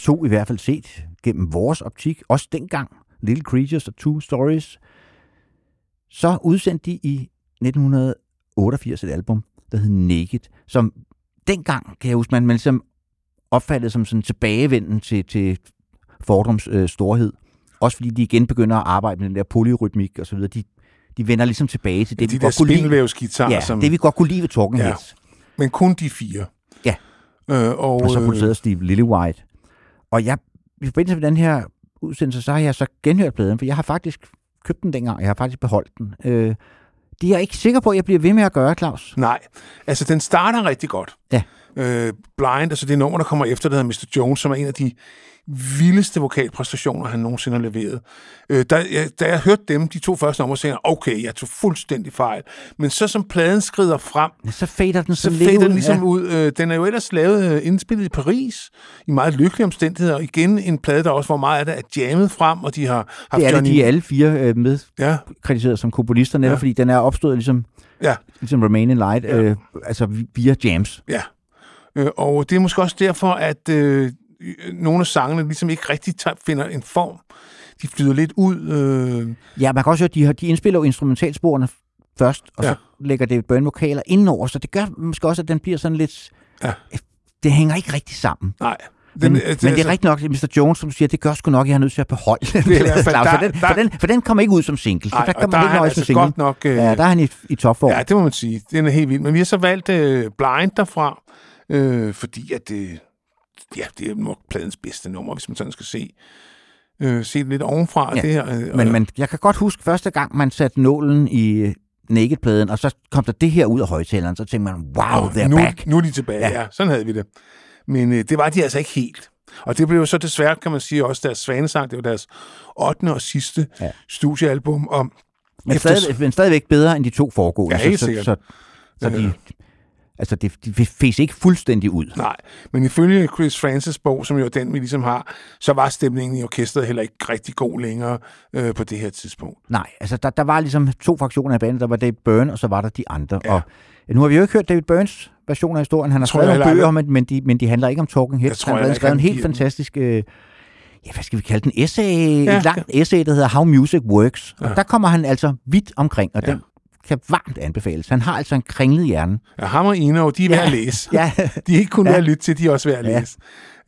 Eftertog i hvert fald set gennem vores optik, også dengang, Little Creatures og Two Stories, så udsendte de i 1988 et album, der hed Naked, som dengang, kan jeg huske, man, man ligesom opfattede som sådan tilbagevenden til, til Fordrums øh, storhed. Også fordi de igen begynder at arbejde med den der polyrytmik og så videre. De, de vender ligesom tilbage til det, de vi der godt kunne lide. Ja, som, det vi godt kunne lide ved Talking Ja. Heads. men kun de fire. Ja. Øh, og, Og så øh, producerede Steve Lillywhite. Og jeg, i forbindelse med den her udsendelse, så har jeg så genhørt pladen, for jeg har faktisk købt den dengang, jeg har faktisk beholdt den. Øh, det er jeg ikke sikker på, at jeg bliver ved med at gøre, Claus. Nej, altså den starter rigtig godt. Ja. Øh, Blind, altså det nummer, der kommer efter, der hedder Mr. Jones, som er en af de vildeste vokalpræstationer, han nogensinde har leveret. Øh, da, jeg, da jeg hørte dem, de to første numre, tænkte jeg, okay, jeg tog fuldstændig fejl. Men så som pladen skrider frem, Ja, Så fader den så fader den ligesom ja. ud. Øh, den er jo ellers lavet øh, indspillet i Paris, i meget lykkelige omstændigheder. Og igen en plade, der også var meget af det er jammet frem, og de har haft Det er det, Johnny... de er alle fire øh, med Ja, krediteret som komponister, netop Ja. fordi den er opstået ligesom, ja. ligesom Remain in Light, Ja. øh, altså vi- via jams. Ja, øh, og det er måske også derfor, at øh, nogle af sangene ligesom ikke rigtig finder en form. De flyder lidt ud. Øh, Ja, man kan også høre, at de, har, de indspiller jo instrumentalsporene først, og Ja. så lægger David Byrne vokaler indenover, så det gør måske også, at den bliver sådan lidt... Ja. Det hænger ikke rigtig sammen. nej. Men, øh, men det er rigtigt nok, at Mr. Jones, som siger, det gør sgu nok, jeg er nødt til at beholde den. hvert fald- Claus, der- for, den, for, den, for den kommer ikke ud som single. Så der kan man er ikke nøjes med altså single. godt nok... Øh, Ja, der er han i, i topform. ja, det må man sige. Den er helt vild. Men vi har så valgt øh, Blind derfra, øh, fordi at det, ja, det er nok pladens bedste nummer, hvis man sådan skal se, øh, se det lidt ovenfra. Ja, Det her, øh, Men, men jeg kan godt huske første gang, man satte nålen i øh, Naked-pladen, og så kom der det her ud af højtaleren, så tænkte man, wow, they're nu, back. Nu er de tilbage, ja. Ja. Sådan havde vi det. Men øh, det var de altså ikke helt. Og det blev jo så desværre, kan man sige, også deres svanesang. Det var deres 8. og sidste ja. Studiealbum. Og Men, efter- stadig, men stadigvæk bedre end de to foregående. Ja, helt så, sikkert. Så, så, så de, altså, det, de fes ikke fuldstændig ud. Nej, men ifølge Chris Francis bog, som jo er den, vi ligesom har, så var stemningen i orkestret heller ikke rigtig god længere øh, på det her tidspunkt. Nej, altså der, der var ligesom to fraktioner af bandet. Der var David Byrne, og så var der de andre. Ja. Og ja, nu har vi jo ikke hørt David Byrnes version af historien. Han har skrevet nogle bøger, men, men, de, men de handler ikke om Talking Heads. han har skrevet en helt fantastisk... Øh, ja, hvad skal vi kalde den? Essay, Ja. et langt essay, der hedder How Music Works. Og Ja. der kommer han altså vidt omkring, og ja. den kan varmt anbefales. Han har altså en kringlet hjerne. Ja, ham og Eno, de er værd Ja. at læse. Ja, De er ikke kun værd Ja. at lytte til, de er også værd at Ja. læse.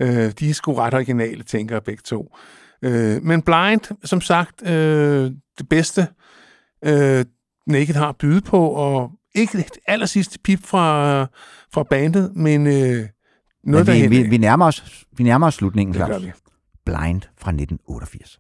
Øh, de er sgu ret originale, tænker jeg begge to. Øh, men Blind, som sagt, øh, det bedste øh, Naked har at byde på, og ikke det aller sidste pip fra, fra bandet, men øh, noget men vi, derhen. vi, vi, nærmer os, vi nærmer os slutningen, det gør vi. Blind fra 1988.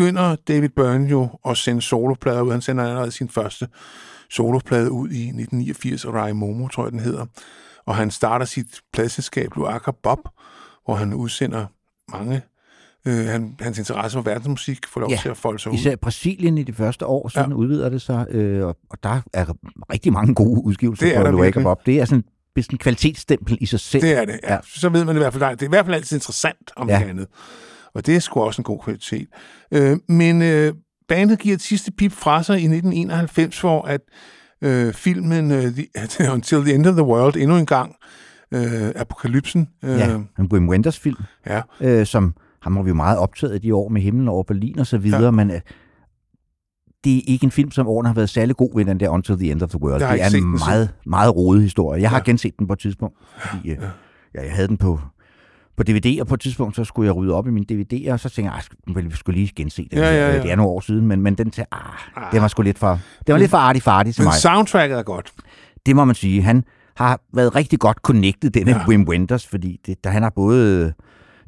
begynder David Byrne jo at sende soloplader ud. Han sender allerede sin første soloplade ud i 1989, Rai Momo, tror jeg, den hedder. Og han starter sit pladselskab, Luaka Bob, hvor han udsender mange... Øh, han, hans interesse for verdensmusik får lov Ja, til at folde sig ud. Især Brasilien i de første år, sådan ja. udvider det sig, øh, og, og der er rigtig mange gode udgivelser Det er på virkelig. Bob. Det er sådan det en kvalitetsstempel i sig selv. Det er det, ja. Ja. Så ved man i hvert fald, det er i hvert fald altid interessant om Ja. ja. andet. Og det er sgu også en god kvalitet. Øh, men øh, bandet giver et sidste pip fra sig i 1991, hvor at øh, filmen øh, the, Until the End of the World endnu en gang, øh, Apokalypsen, øh, Ja, en Wim Wenders film, ja, øh, som ham var vi jo meget optaget i de år med himlen over Berlin og så videre, Ja. men øh, det er ikke en film, som årene har været særlig god ved den der Until the End of the World. Det er en meget, meget rodet historie. Jeg har Ja. genset den på et tidspunkt, fordi øh, ja, jeg havde den på, på DVD, og på et tidspunkt så skulle jeg rydde op i mine DVD'er, og så tænkte jeg, "Ej, sk- vel, vi skulle lige gense den. Ja, her." ja, ja. Øh, Det er nogle år siden, men, men den til, ah, det var sgu lidt for, det var lidt for artig-fartig til men mig. soundtracket er godt. Det må man sige. Han har været rigtig godt connected, denne ja. Ja. Wim Wenders, fordi det, der, han har både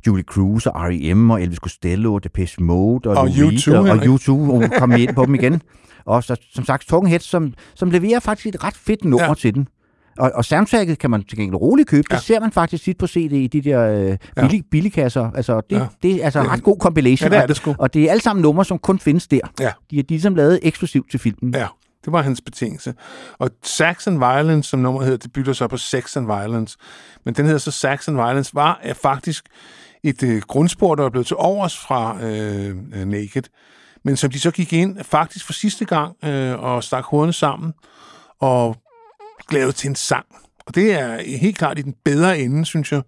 Julie Cruz og R.E.M. og Elvis Costello og Depeche Mode og, Og Lou Reed U2, og. U2, og kom ind på dem igen. Og så, som sagt, Talking Heads, som, som leverer faktisk et ret fedt nummer ja. Ja. til den. Og, og soundtracket kan man til gengæld roligt købe. Ja. Det ser man faktisk tit på CD i de der øh, Ja. billig, billigkasser. Altså, det, ja. Det er altså en ret god compilation. Ja, det er og- det sgu. Og det er alle sammen numre, som kun findes der. Ja. De er ligesom lavet eksklusivt til filmen. Ja, det var hans betingelse. Og Sax and Violence, som nummeret hedder, det bytter så på Sex and Violence. Men den hedder så Sax and Violence, var er faktisk et øh, grundspor, der er blevet til overs fra øh, øh, Naked. Men som de så gik ind faktisk for sidste gang øh, og stak hovederne sammen og lavet til en sang. Og det er helt klart i den bedre ende, synes jeg,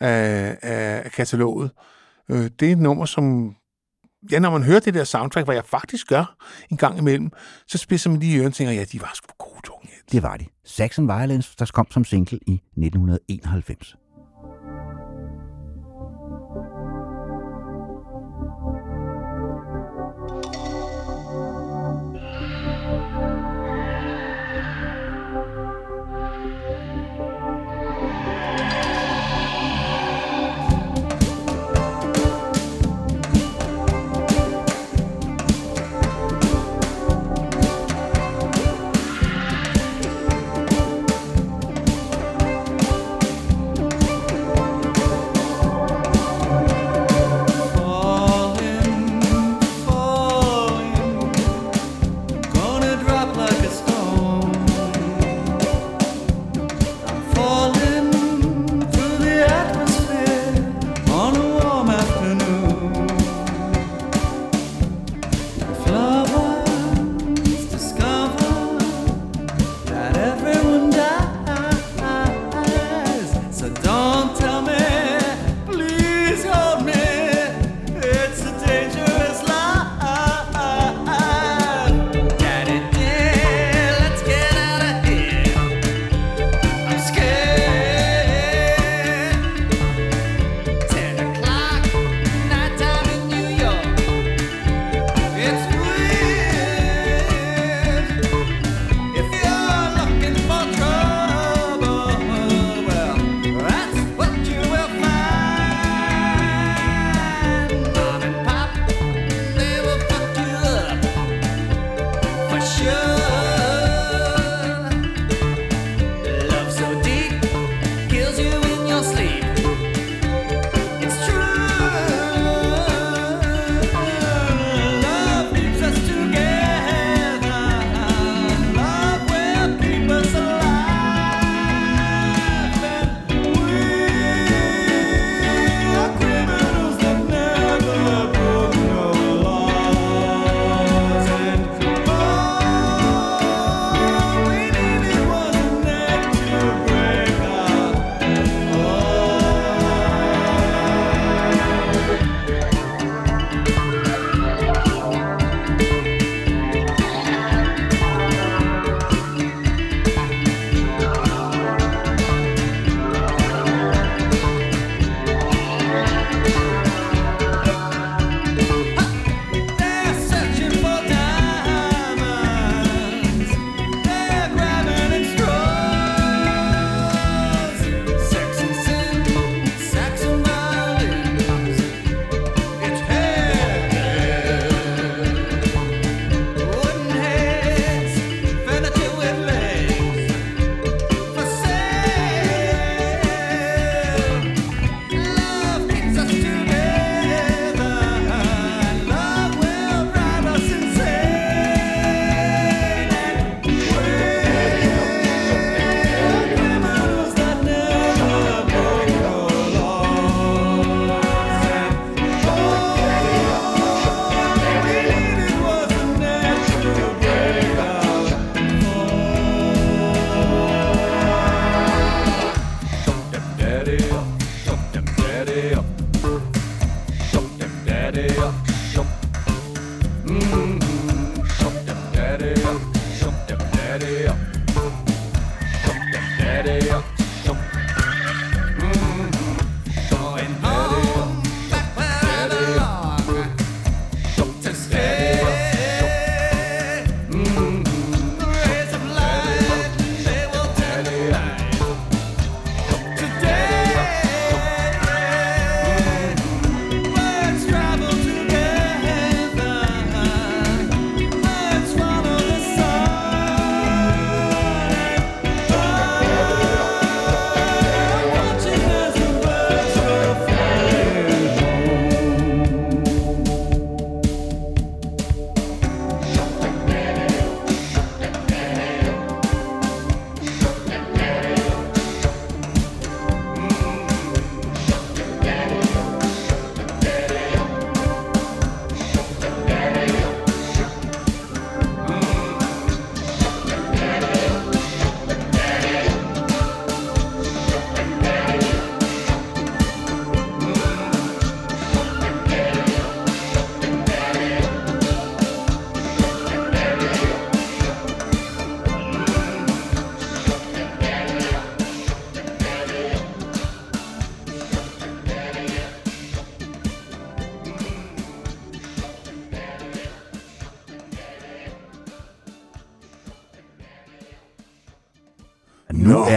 af, af, kataloget. Øh, det er et nummer, som ja, når man hører det der soundtrack, hvad jeg faktisk gør en gang imellem, så spidser man lige i ørerne og tænker, ja, de var sgu gode tunge. Det var det. Saxon Violence, der kom som single i 1991.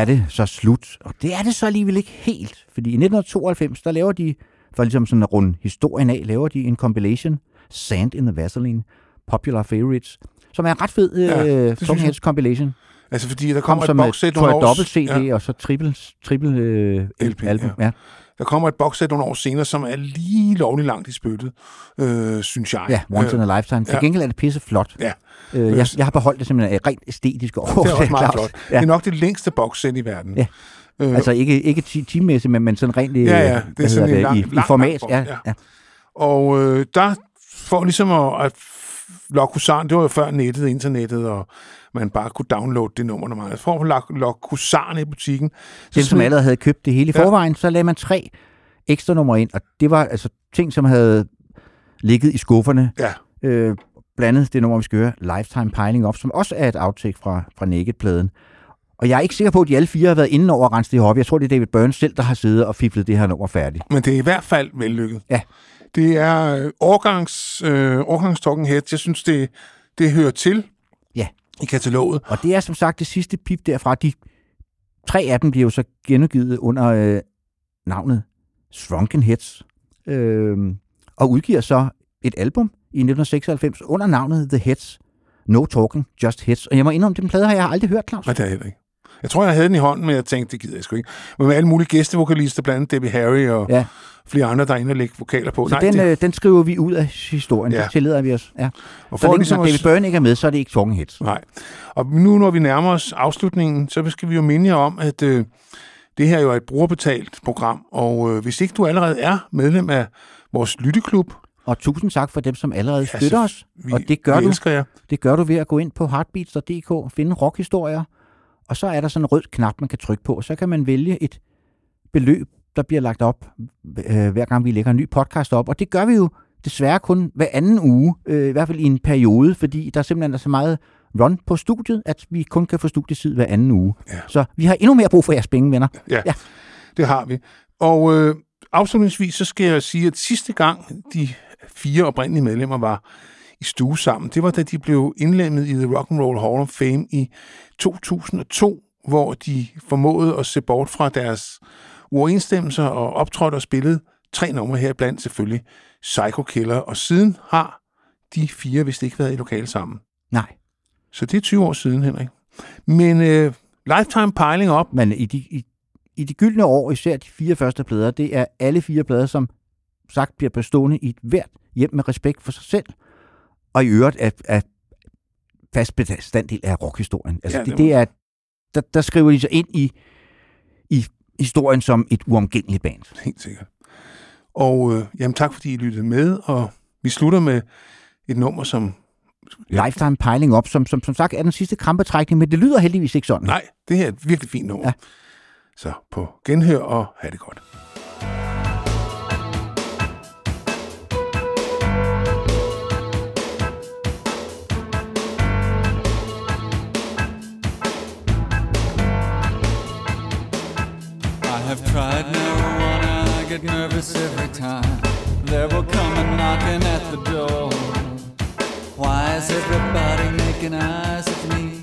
det så slut. Og det er det så alligevel ikke helt. Fordi i 1992, der laver de, for ligesom sådan at runde historien af, laver de en compilation, Sand in the Vaseline, Popular Favorites, som er en ret fed Ja, øh, synes Talking Heads compilation. Altså, fordi der Kom kommer som et, tror nogle jeg, år... dobbelt CD ja. og så triple, triple øh, LP, album. ja. Ja. Der kommer et boxsæt nogle år senere, som er lige lovligt langt i spyttet, øh, synes jeg. ja, Once in a Lifetime. Til ja. gengæld er det pisse flot. Ja. Øh, jeg, jeg har beholdt det simpelthen af rent æstetiske år. Det er også meget flot. Ja. Det er nok det længste boxsæt i verden. Ja. Øh, Altså ikke, ikke ti- teammæssigt, men, men sådan rent øh, Ja, ja, det er sådan det, lang- i, lang, i format. lang ja, ja. ja. Og øh, der får ligesom at, at Lokusan, det var jo før nettet, internettet, og man bare kunne downloade det nummer meget. For at Lokusan i butikken. Dem, som allerede havde købt det hele i Ja. forvejen, så lagde man tre ekstra numre ind, og det var altså ting, som havde ligget i skufferne. Ja, Øh, blandt andet det nummer, vi skal høre, Lifetime Piling Up, som også er et outtake fra, fra Naked-pladen. Og jeg er ikke sikker på, at de alle fire har været inde over at rense det op. Jeg tror, det er David Byrne selv, der har siddet og fiflet det her nummer færdigt. men det er i hvert fald vellykket. Ja. Det er øh, årgangs, øh, årgangs Talking Heads. Jeg synes, det, det hører til Ja. I kataloget. Og det er som sagt det sidste pip derfra. De tre af dem bliver jo så genudgivet under øh, navnet Shrunken Hits. Øh, og udgiver så et album i 1996 under navnet The Hits. No Talking, Just Hits. Og jeg må indrømme, den plade har jeg aldrig hørt, Claus. Nej, det er jeg ikke. Jeg tror, jeg havde den i hånden, men jeg tænkte, det gider jeg sgu ikke. Men med alle mulige gæstevokalister, blandt andet Debbie Harry og ja. Flere andre, der er inde og lægge vokaler på. så den, det, øh, den skriver vi ud af historien. Ja. Det tillader vi os. Ja. og Så for længe ligesom når David Byrne ikke er med, så er det ikke Talking Hits. Nej. Og nu, når vi nærmer os afslutningen, så skal vi jo minde jer om, at øh, det her jo er et brugerbetalt program, og øh, hvis ikke du allerede er medlem af vores lytteklub, Og tusind tak for dem, som allerede støtter så os. vi, Og det gør vi du jer. Det gør du ved at gå ind på heartbeats.dk, finde rockhistorier, og så er der sådan en rød knap, man kan trykke på, og så kan man vælge et beløb, der bliver lagt op, øh, hver gang vi lægger en ny podcast op. Og det gør vi jo desværre kun hver anden uge, øh, i hvert fald i en periode, fordi der simpelthen er så meget run på studiet, at vi kun kan få studietid hver anden uge. Ja. Så vi har endnu mere brug for jeres penge, venner. Ja, Ja. det har vi. Og øh, afslutningsvis, så skal jeg sige, at sidste gang de fire oprindelige medlemmer var i stue sammen, det var da de blev indlemmet i The Rock and Roll Hall of Fame i 2002, hvor de formåede at se bort fra deres uoverensstemmelser og optrådte og spillede tre numre her blandt selvfølgelig Psycho Killer, og siden har de fire vist ikke været i lokale sammen. Nej, Så det er 20 år siden, Henrik. Men øh, Lifetime Piling Up, men i de, i, i de gyldne år, især de fire første plader, det er alle fire plader, som sagt bliver bestående i et hvert hjem med respekt for sig selv, og i øvrigt er, er fast bestanddel af rockhistorien. Altså Ja, det det, det er, der, der skriver de sig ind i, i historien som et uomgængeligt band. Helt sikkert. Og øh, jamen, tak fordi I lyttede med, og vi slutter med et nummer, som... Lifetime Piling Up, som, som som sagt er den sidste krampetrækning, men det lyder heldigvis ikke sådan. Nej, det her er et virkelig fint nummer. Ja. Så på genhør og have det godt. Have tried marijuana, I get nervous every time. There will come a knocking at the door. Why is everybody making eyes at me?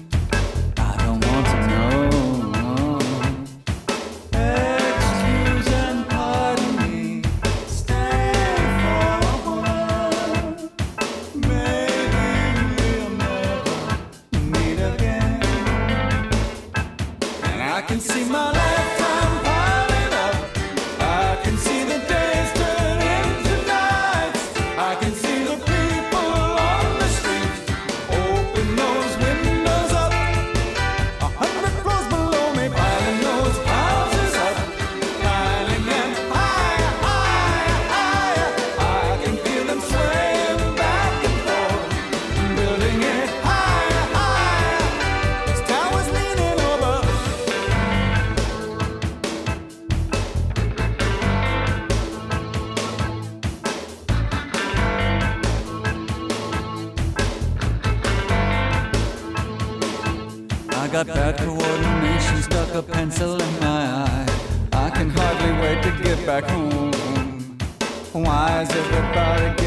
Got bad coordination, stuck a pencil in my eye. I can hardly wait to get back home. Why is everybody